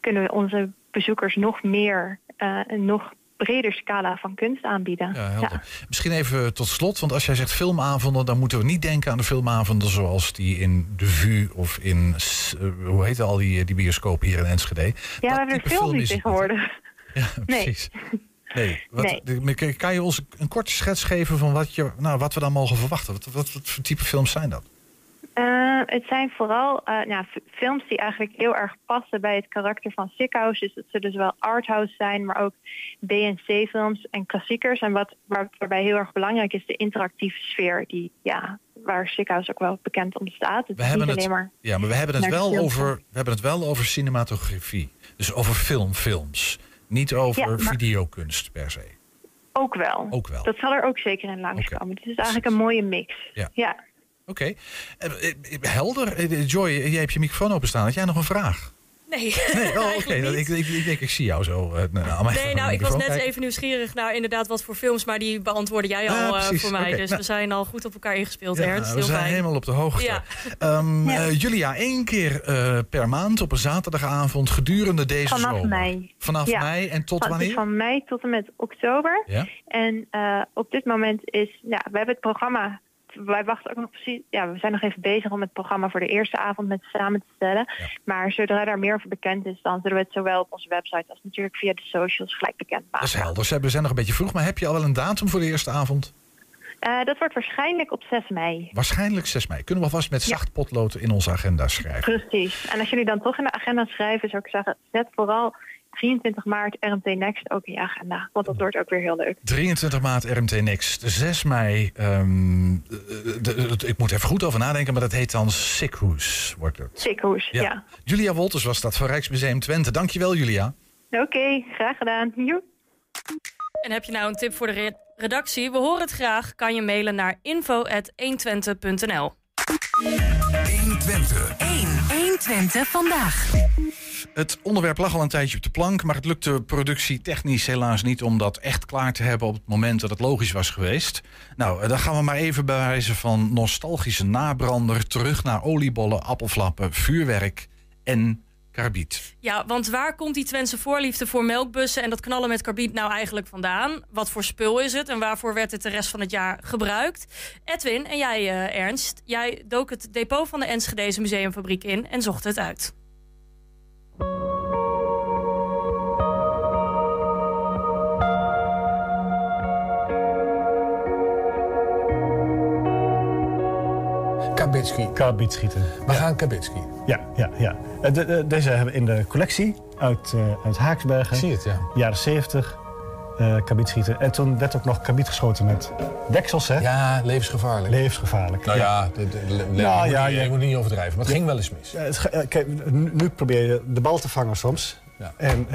kunnen we onze bezoekers nog meer, eh, een nog breder scala van kunst aanbieden.
Ja, helder. Misschien even tot slot, want als jij zegt filmavonden, dan moeten we niet denken aan de filmavonden zoals die in de VU of in, eh, hoe heet al die, die bioscopen hier in Enschede.
Ja, we hebben er veel nu
het
tegenwoordig.
Ja, precies. Nee. Wat,
Nee.
de- Kan je ons een korte schets geven van wat, je, nou, wat we dan mogen verwachten? Wat, wat, wat voor type films zijn dat?
Eh, het zijn vooral eh, nou, films die eigenlijk heel erg passen bij het karakter van Sickhouse. Dus dat zullen zowel arthouse zijn, maar ook BNC-films en klassiekers. En wat waar, waarbij heel erg belangrijk is de interactieve sfeer, die, ja, waar Sickhouse ook wel bekend om staat. Het
We hebben het,
maar
ja, maar we hebben het, wel over, we hebben het wel over cinematografie. Dus over filmfilms. Niet over
Ja,
videokunst per se.
Ook wel.
Ook wel.
Dat zal er ook zeker in langskomen. Dus het is eigenlijk een mooie mix.
Ja.
ja.
Oké. Eh, eh, Helder. Eh, Joy, jij hebt je microfoon openstaan. Had jij nog een vraag?
Nee.
Nee, oh, oké. Ik, ik, ik denk, ik zie jou zo. eh, nou,
Nee, nou, ik was net
kijken.
even nieuwsgierig naar inderdaad wat voor films, maar die beantwoordde jij al
Ah,
eh, voor mij. Dus
nou.
we zijn al goed op elkaar ingespeeld,
Ja,
Ernst.
we
Heel
zijn
fijn.
helemaal op de hoogte.
Ja.
Ehm,
Ja.
eh, Julia, één keer eh, per maand op een zaterdagavond gedurende deze
Vanaf
zomer.
mei.
Vanaf
Ja.
mei en tot
Van,
wanneer?
van mei tot en met oktober.
Ja.
En eh, op dit moment is, ja, we hebben het programma. Wij wachten ook nog precies. Ja, we zijn nog even bezig om het programma voor de eerste avond met samen te stellen. Maar zodra daar meer over bekend is, dan zullen we het zowel op onze website als natuurlijk via de socials gelijk bekend
Dat
maken.
is helder. Ze- We zijn nog een beetje vroeg, maar heb je al wel een datum voor de eerste avond?
Eh, dat wordt waarschijnlijk op 6 mei.
Waarschijnlijk 6 mei. Kunnen we alvast met zacht potlood in onze agenda schrijven?
Precies. En als jullie dan toch in de agenda schrijven, zou ik zeggen, zet vooral 23 maart RMT Next ook in je agenda. Want dat wordt ook weer heel leuk.
23 maart RMT Next. 6 mei. ehm, eh, de- de- ik moet even goed over nadenken, maar dat heet dan Sickhoes. Wordt het.
Sikhoes, ja.
Julia Wolters was dat van Rijksmuseum Twente. Dankjewel, Julia.
Oké, graag gedaan. Joep.
En heb je nou een tip voor de re- redactie? We horen het graag. Kan je mailen naar info.120.nl.
120. 1. 120 vandaag.
Het onderwerp lag al een tijdje op de plank, maar het lukte productietechnisch helaas niet om dat echt klaar te hebben op het moment dat het logisch was geweest. Nou, eh, dan gaan we maar even bij wijze van nostalgische nabrander terug naar oliebollen, appelflappen, vuurwerk en karbiet.
Ja, want waar komt die Twentse voorliefde voor melkbussen en dat knallen met karbiet nou eigenlijk vandaan? Wat voor spul is het en waarvoor werd het de rest van het jaar gebruikt? Edwin en jij, eh, Ernst, jij dook het depot van de Enschedeze Museumfabriek in en zocht het uit.
Kabitski.
Karbietschieten.
We gaan Kabitski.
Ja, ja, ja. Eh, de- de- deze hebben we in de collectie uit, eh, uit Haaksbergen.
Ik zie het, ja.
Jaren 70. eh kabietschieten. En toen werd ook nog kabiet geschoten met deksels, hè?
Ja, levensgevaarlijk.
Levensgevaarlijk.
nou ja, de, de, de-
Nou,
je,
ja,
moet niet,
je-
je moet niet overdrijven. Maar het ging wel eens mis.
Ja, het kijk, nu, nu probeer je de bal te vangen soms.
Ja.
En,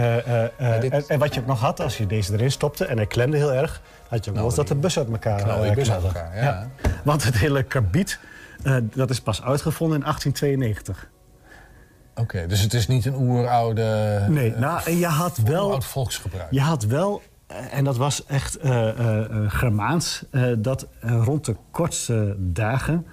dit-
en, en wat je ook nog had, als je deze erin stopte en hij klemde heel erg, had je ook nog eens dat de bus uit elkaar
knalde bus uit elkaar, ja.
Want het hele karbiet, eh, dat is pas uitgevonden in 1892.
Oké, dus het is niet een oeroude...
Nee,
eh,
nou, en je had wel...
volksgebruik.
Je had wel, eh, en dat was echt eh, Germaans, dat rond de kortste dagen.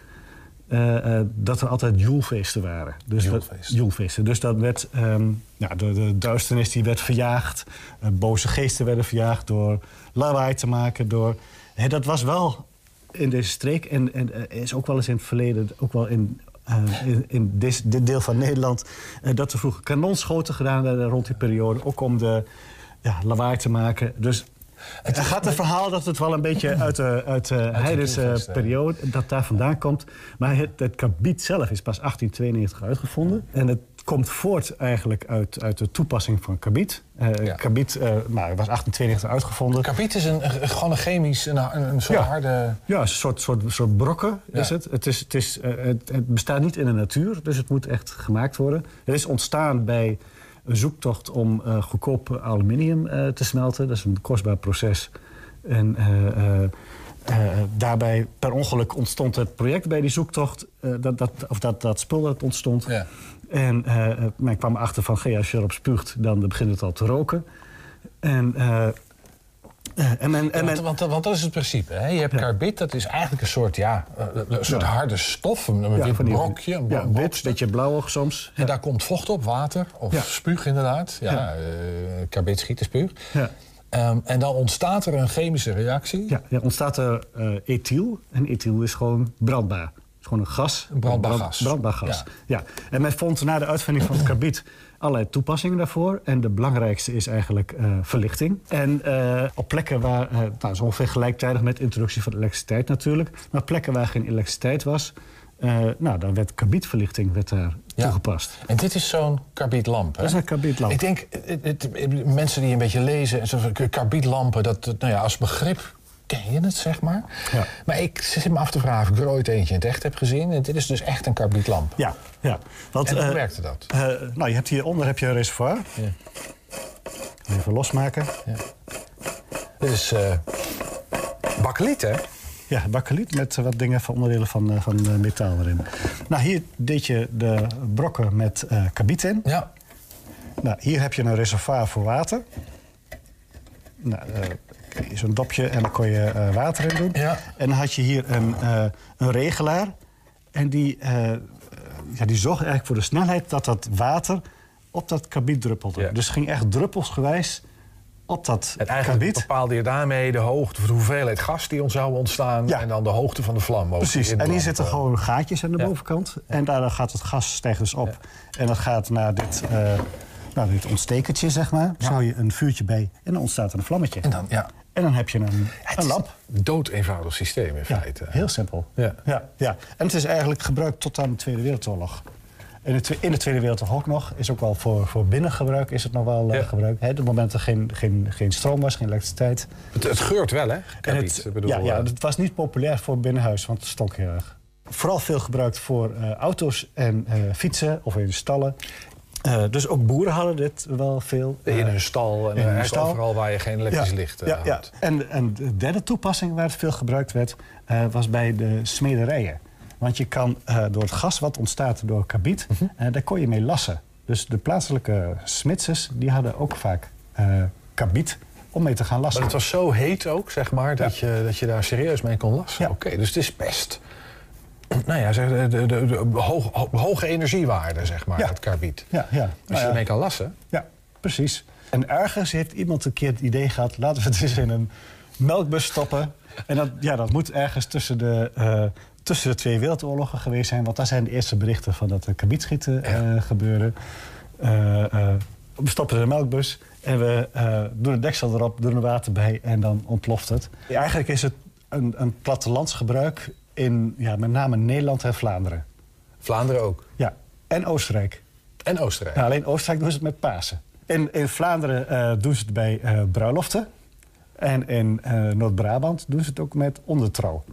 dat er altijd joelfeesten waren. Dus
Joelfeesten.
joelfeesten. Dus dat werd, ehm, ja, de, de duisternis die werd verjaagd. boze geesten werden verjaagd door lawaai te maken. Door, hè, dat was wel in deze streek en, en is ook wel eens in het verleden, ook wel in, eh, in, in dit, dit deel van Nederland, eh, dat er vroeger kanonschoten gedaan werden rond die periode. Ook om de ja, lawaai te maken. Dus er gaat een verhaal dat het wel een beetje uit de, uit de heidense periode, dat daar vandaan komt. Maar het, het kabiet zelf is pas 1892 uitgevonden. En het komt voort eigenlijk uit, uit de toepassing van kabiet. Eh
Ja.
Kabiet eh, nou, was 1892 uitgevonden.
Karbiet is een, gewoon een chemisch, een, een, soort
Ja.
harde...
Ja, een soort, soort, soort brokken
Ja.
is het. Het, is, het, is, eh, het. het bestaat niet in de natuur, dus het moet echt gemaakt worden. Het is ontstaan bij een zoektocht om goedkoop aluminium te smelten. Dat is een kostbaar proces. En eh, daarbij per ongeluk ontstond het project bij die zoektocht. eh, dat, dat, of dat, dat spul dat ontstond.
Ja.
En eh, men kwam erachter van, "Gee, als je erop spuugt, dan begint het al te roken. En, en men, en
want,
men,
want, want dat is het principe. Hè? Je hebt
Ja.
karbiet, dat is eigenlijk een soort, ja, een soort harde stof. Een, een wit brokje. Een
ja, wit, beetje blauwig soms.
En daar komt vocht op, water of spuug inderdaad. Ja, karbiet schieten spuug.
Ja.
Ehm, en dan ontstaat er een chemische reactie.
Ja, er ontstaat er eh, ethyl. En ethyl is gewoon brandbaar. Het is gewoon een gas.
Een brandbaar
Brand-
gas.
Brandbaar gas.
Ja.
Ja. En men vond na de uitvinding van het karbiet allerlei toepassingen daarvoor. En de belangrijkste is eigenlijk eh, verlichting. En eh, op plekken waar, nou, zo ongeveer gelijktijdig met de introductie van elektriciteit natuurlijk. Maar plekken waar geen elektriciteit was, eh, nou, dan werd karbietverlichting werd daar
Ja.
toegepast.
En dit is zo'n karbietlamp. hè?
Dat is een karbietlamp.
Ik denk, het- het- het- mensen die een beetje lezen, en zo van karbietlampen, dat, nou ja, als begrip ken je het, zeg maar.
Ja.
Maar ik zit me af te vragen of ik er ooit eentje in het echt heb gezien. En dit is dus echt een karbietlamp.
Ja, ja. Want,
En hoe
eh,
werkte dat?
eh, nou, je hebt hieronder heb je een reservoir.
Ja.
Even losmaken.
Dit is eh bakkeliet, hè?
Ja, bakkeliet met wat dingen van onderdelen van, eh, van eh, metaal erin. Nou, hier deed je de brokken met eh kabiet in.
Ja.
Nou, hier heb je een reservoir voor water. Nou, zo'n dopje en dan kon je water in doen.
Ja.
En dan had je hier een, een regelaar. En die, ja, die zorgde eigenlijk voor de snelheid dat dat water op dat kabiet druppelde.
Ja.
Dus ging echt druppelsgewijs op dat
En eigenlijk
kabiet.
bepaalde je daarmee de hoogte, of de hoeveelheid gas die ons zou ontstaan.
Ja.
En dan de hoogte van de vlam.
Precies, en hier zitten
eh.
gewoon gaatjes aan de
Ja.
bovenkant. En daar gaat het gas stijgt dus op. En dat gaat naar dit, eh nou, dit ontstekertje, zeg maar. Hou je een vuurtje bij en dan ontstaat er een vlammetje.
En dan, ja.
En dan heb je een,
Het
een
is
lamp.
een dood eenvoudig systeem in
Ja,
feite.
heel simpel.
Ja.
Ja, ja. En het is eigenlijk gebruikt tot aan de Tweede Wereldoorlog. In de, in de Tweede Wereldoorlog ook nog. Is ook wel voor, voor binnengebruik is het nog wel eh,
Ja.
gebruikt. Op het moment dat er geen, geen, geen stroom was, geen elektriciteit.
Het, het geurt wel, hè?
En het,
bedoel,
ja, ja, het was niet populair voor binnenhuis, want het stonk heel erg. Vooral veel gebruikt voor eh, auto's en eh, fietsen of in stallen. Dus ook boeren hadden dit wel veel.
in hun stal en
in hun
eigenlijk
stal.
overal waar je geen elektrisch
ja,
licht eh,
ja, ja. En, en de derde toepassing waar het veel gebruikt werd, was bij de smederijen. Want je kan eh, door het gas wat ontstaat door kabiet,
Mhm.
eh, daar kon je mee lassen. Dus de plaatselijke smitsers die hadden ook vaak eh kabiet om mee te gaan lassen.
Maar het was zo heet ook, zeg maar, dat, je, dat je daar serieus mee kon lassen.
Ja.
Oké, dus het is best. Nou ja, zeg, de, de, de, de hoog- ho- hoge energiewaarde, zeg maar,
Ja.
het karbiet.
Ja, ja.
Als
Nou
je
ja.
ermee kan lassen.
Ja, precies. En ergens heeft iemand een keer het idee gehad... laten we het eens in een melkbus stoppen. En dat, ja, dat moet ergens tussen de, tussen de twee wereldoorlogen geweest zijn... want daar zijn de eerste berichten van dat er kabietschieten eh gebeuren. Eh, eh, we stoppen in een melkbus en we doen een deksel erop, doen er water bij... en dan ontploft het. Eigenlijk is het een, een plattelandsgebruik in ja, met name Nederland en Vlaanderen.
Vlaanderen ook.
Ja, en Oostenrijk.
En Oostenrijk.
Alleen Oostenrijk doen ze het met Pasen. In, in Vlaanderen eh, doen ze het bij eh, bruiloften. En in Noord-Brabant doen ze het ook met ondertrouw.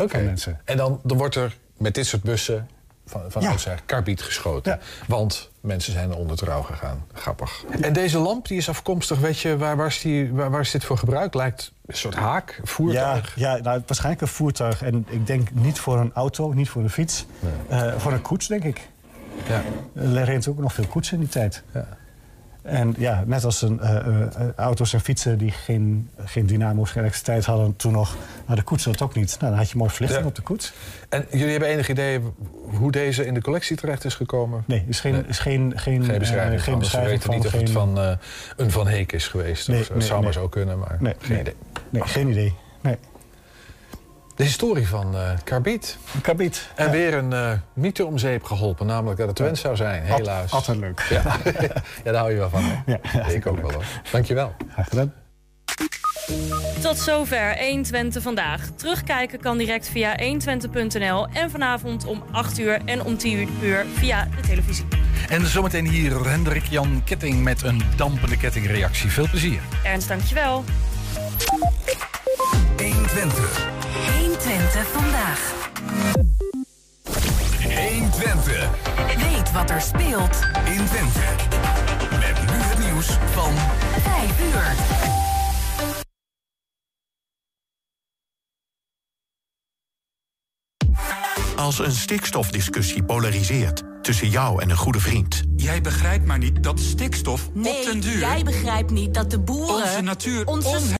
Oké.
van mensen.
En dan, dan wordt er met dit soort bussen van, van
Ja.
oudsher karbiet geschoten.
Ja.
Want mensen zijn er onder trouw gegaan. Grappig. En deze lamp die is afkomstig, weet je, waar, waar, is, die, waar, waar is dit voor gebruikt? Lijkt een soort haak,
Ja,
voertuig.
ja nou, waarschijnlijk een voertuig. En ik denk niet voor een auto, niet voor een fiets. Eh, voor een koets, denk ik.
Ja.
Er reed ook nog veel koetsen in die tijd.
Ja.
En ja, net als een, eh, eh, eh, auto's en fietsen die geen, geen dynamo's, geen elektriciteit hadden toen nog, hadden koetsen dat ook niet. Nou, dan had je mooi verlichting
Ja.
op de koets.
En jullie hebben enig idee hoe deze in de collectie terecht is gekomen?
Nee, is geen, is geen, geen,
Geen beschrijving
geen
van.
Beschrijving
niet of
geen,
het van een Van Heek is geweest.
Nee,
of zo.
nee,
het zou maar zo kunnen, maar
Nee,
geen idee.
Nee, geen idee. Nee.
De historie van eh Karbiet. En
Ja.
weer een eh mythe om zeep geholpen, namelijk dat het wens zou zijn, helaas.
Altijd leuk.
Ja. ja, daar hou je wel van. Hè?
Ja,
ik ook wel hoor. Dankjewel.
Graag gedaan.
Tot zover 120 vandaag. Terugkijken kan direct via 120.nl en vanavond om 8 uur en om 10 uur via de televisie.
En zometeen hier Hendrik Jan Ketting met een dampende kettingreactie. Veel plezier.
Ernst, dankjewel.
120. 120 vandaag. 120. Weet wat er speelt in Twente. Met nu het nieuws van 5 uur.
Als een stikstofdiscussie polariseert tussen jou en een goede vriend.
Jij begrijpt maar niet dat stikstof op
Nee,
den duur...
jij begrijpt niet dat de boeren
Onze natuur
onze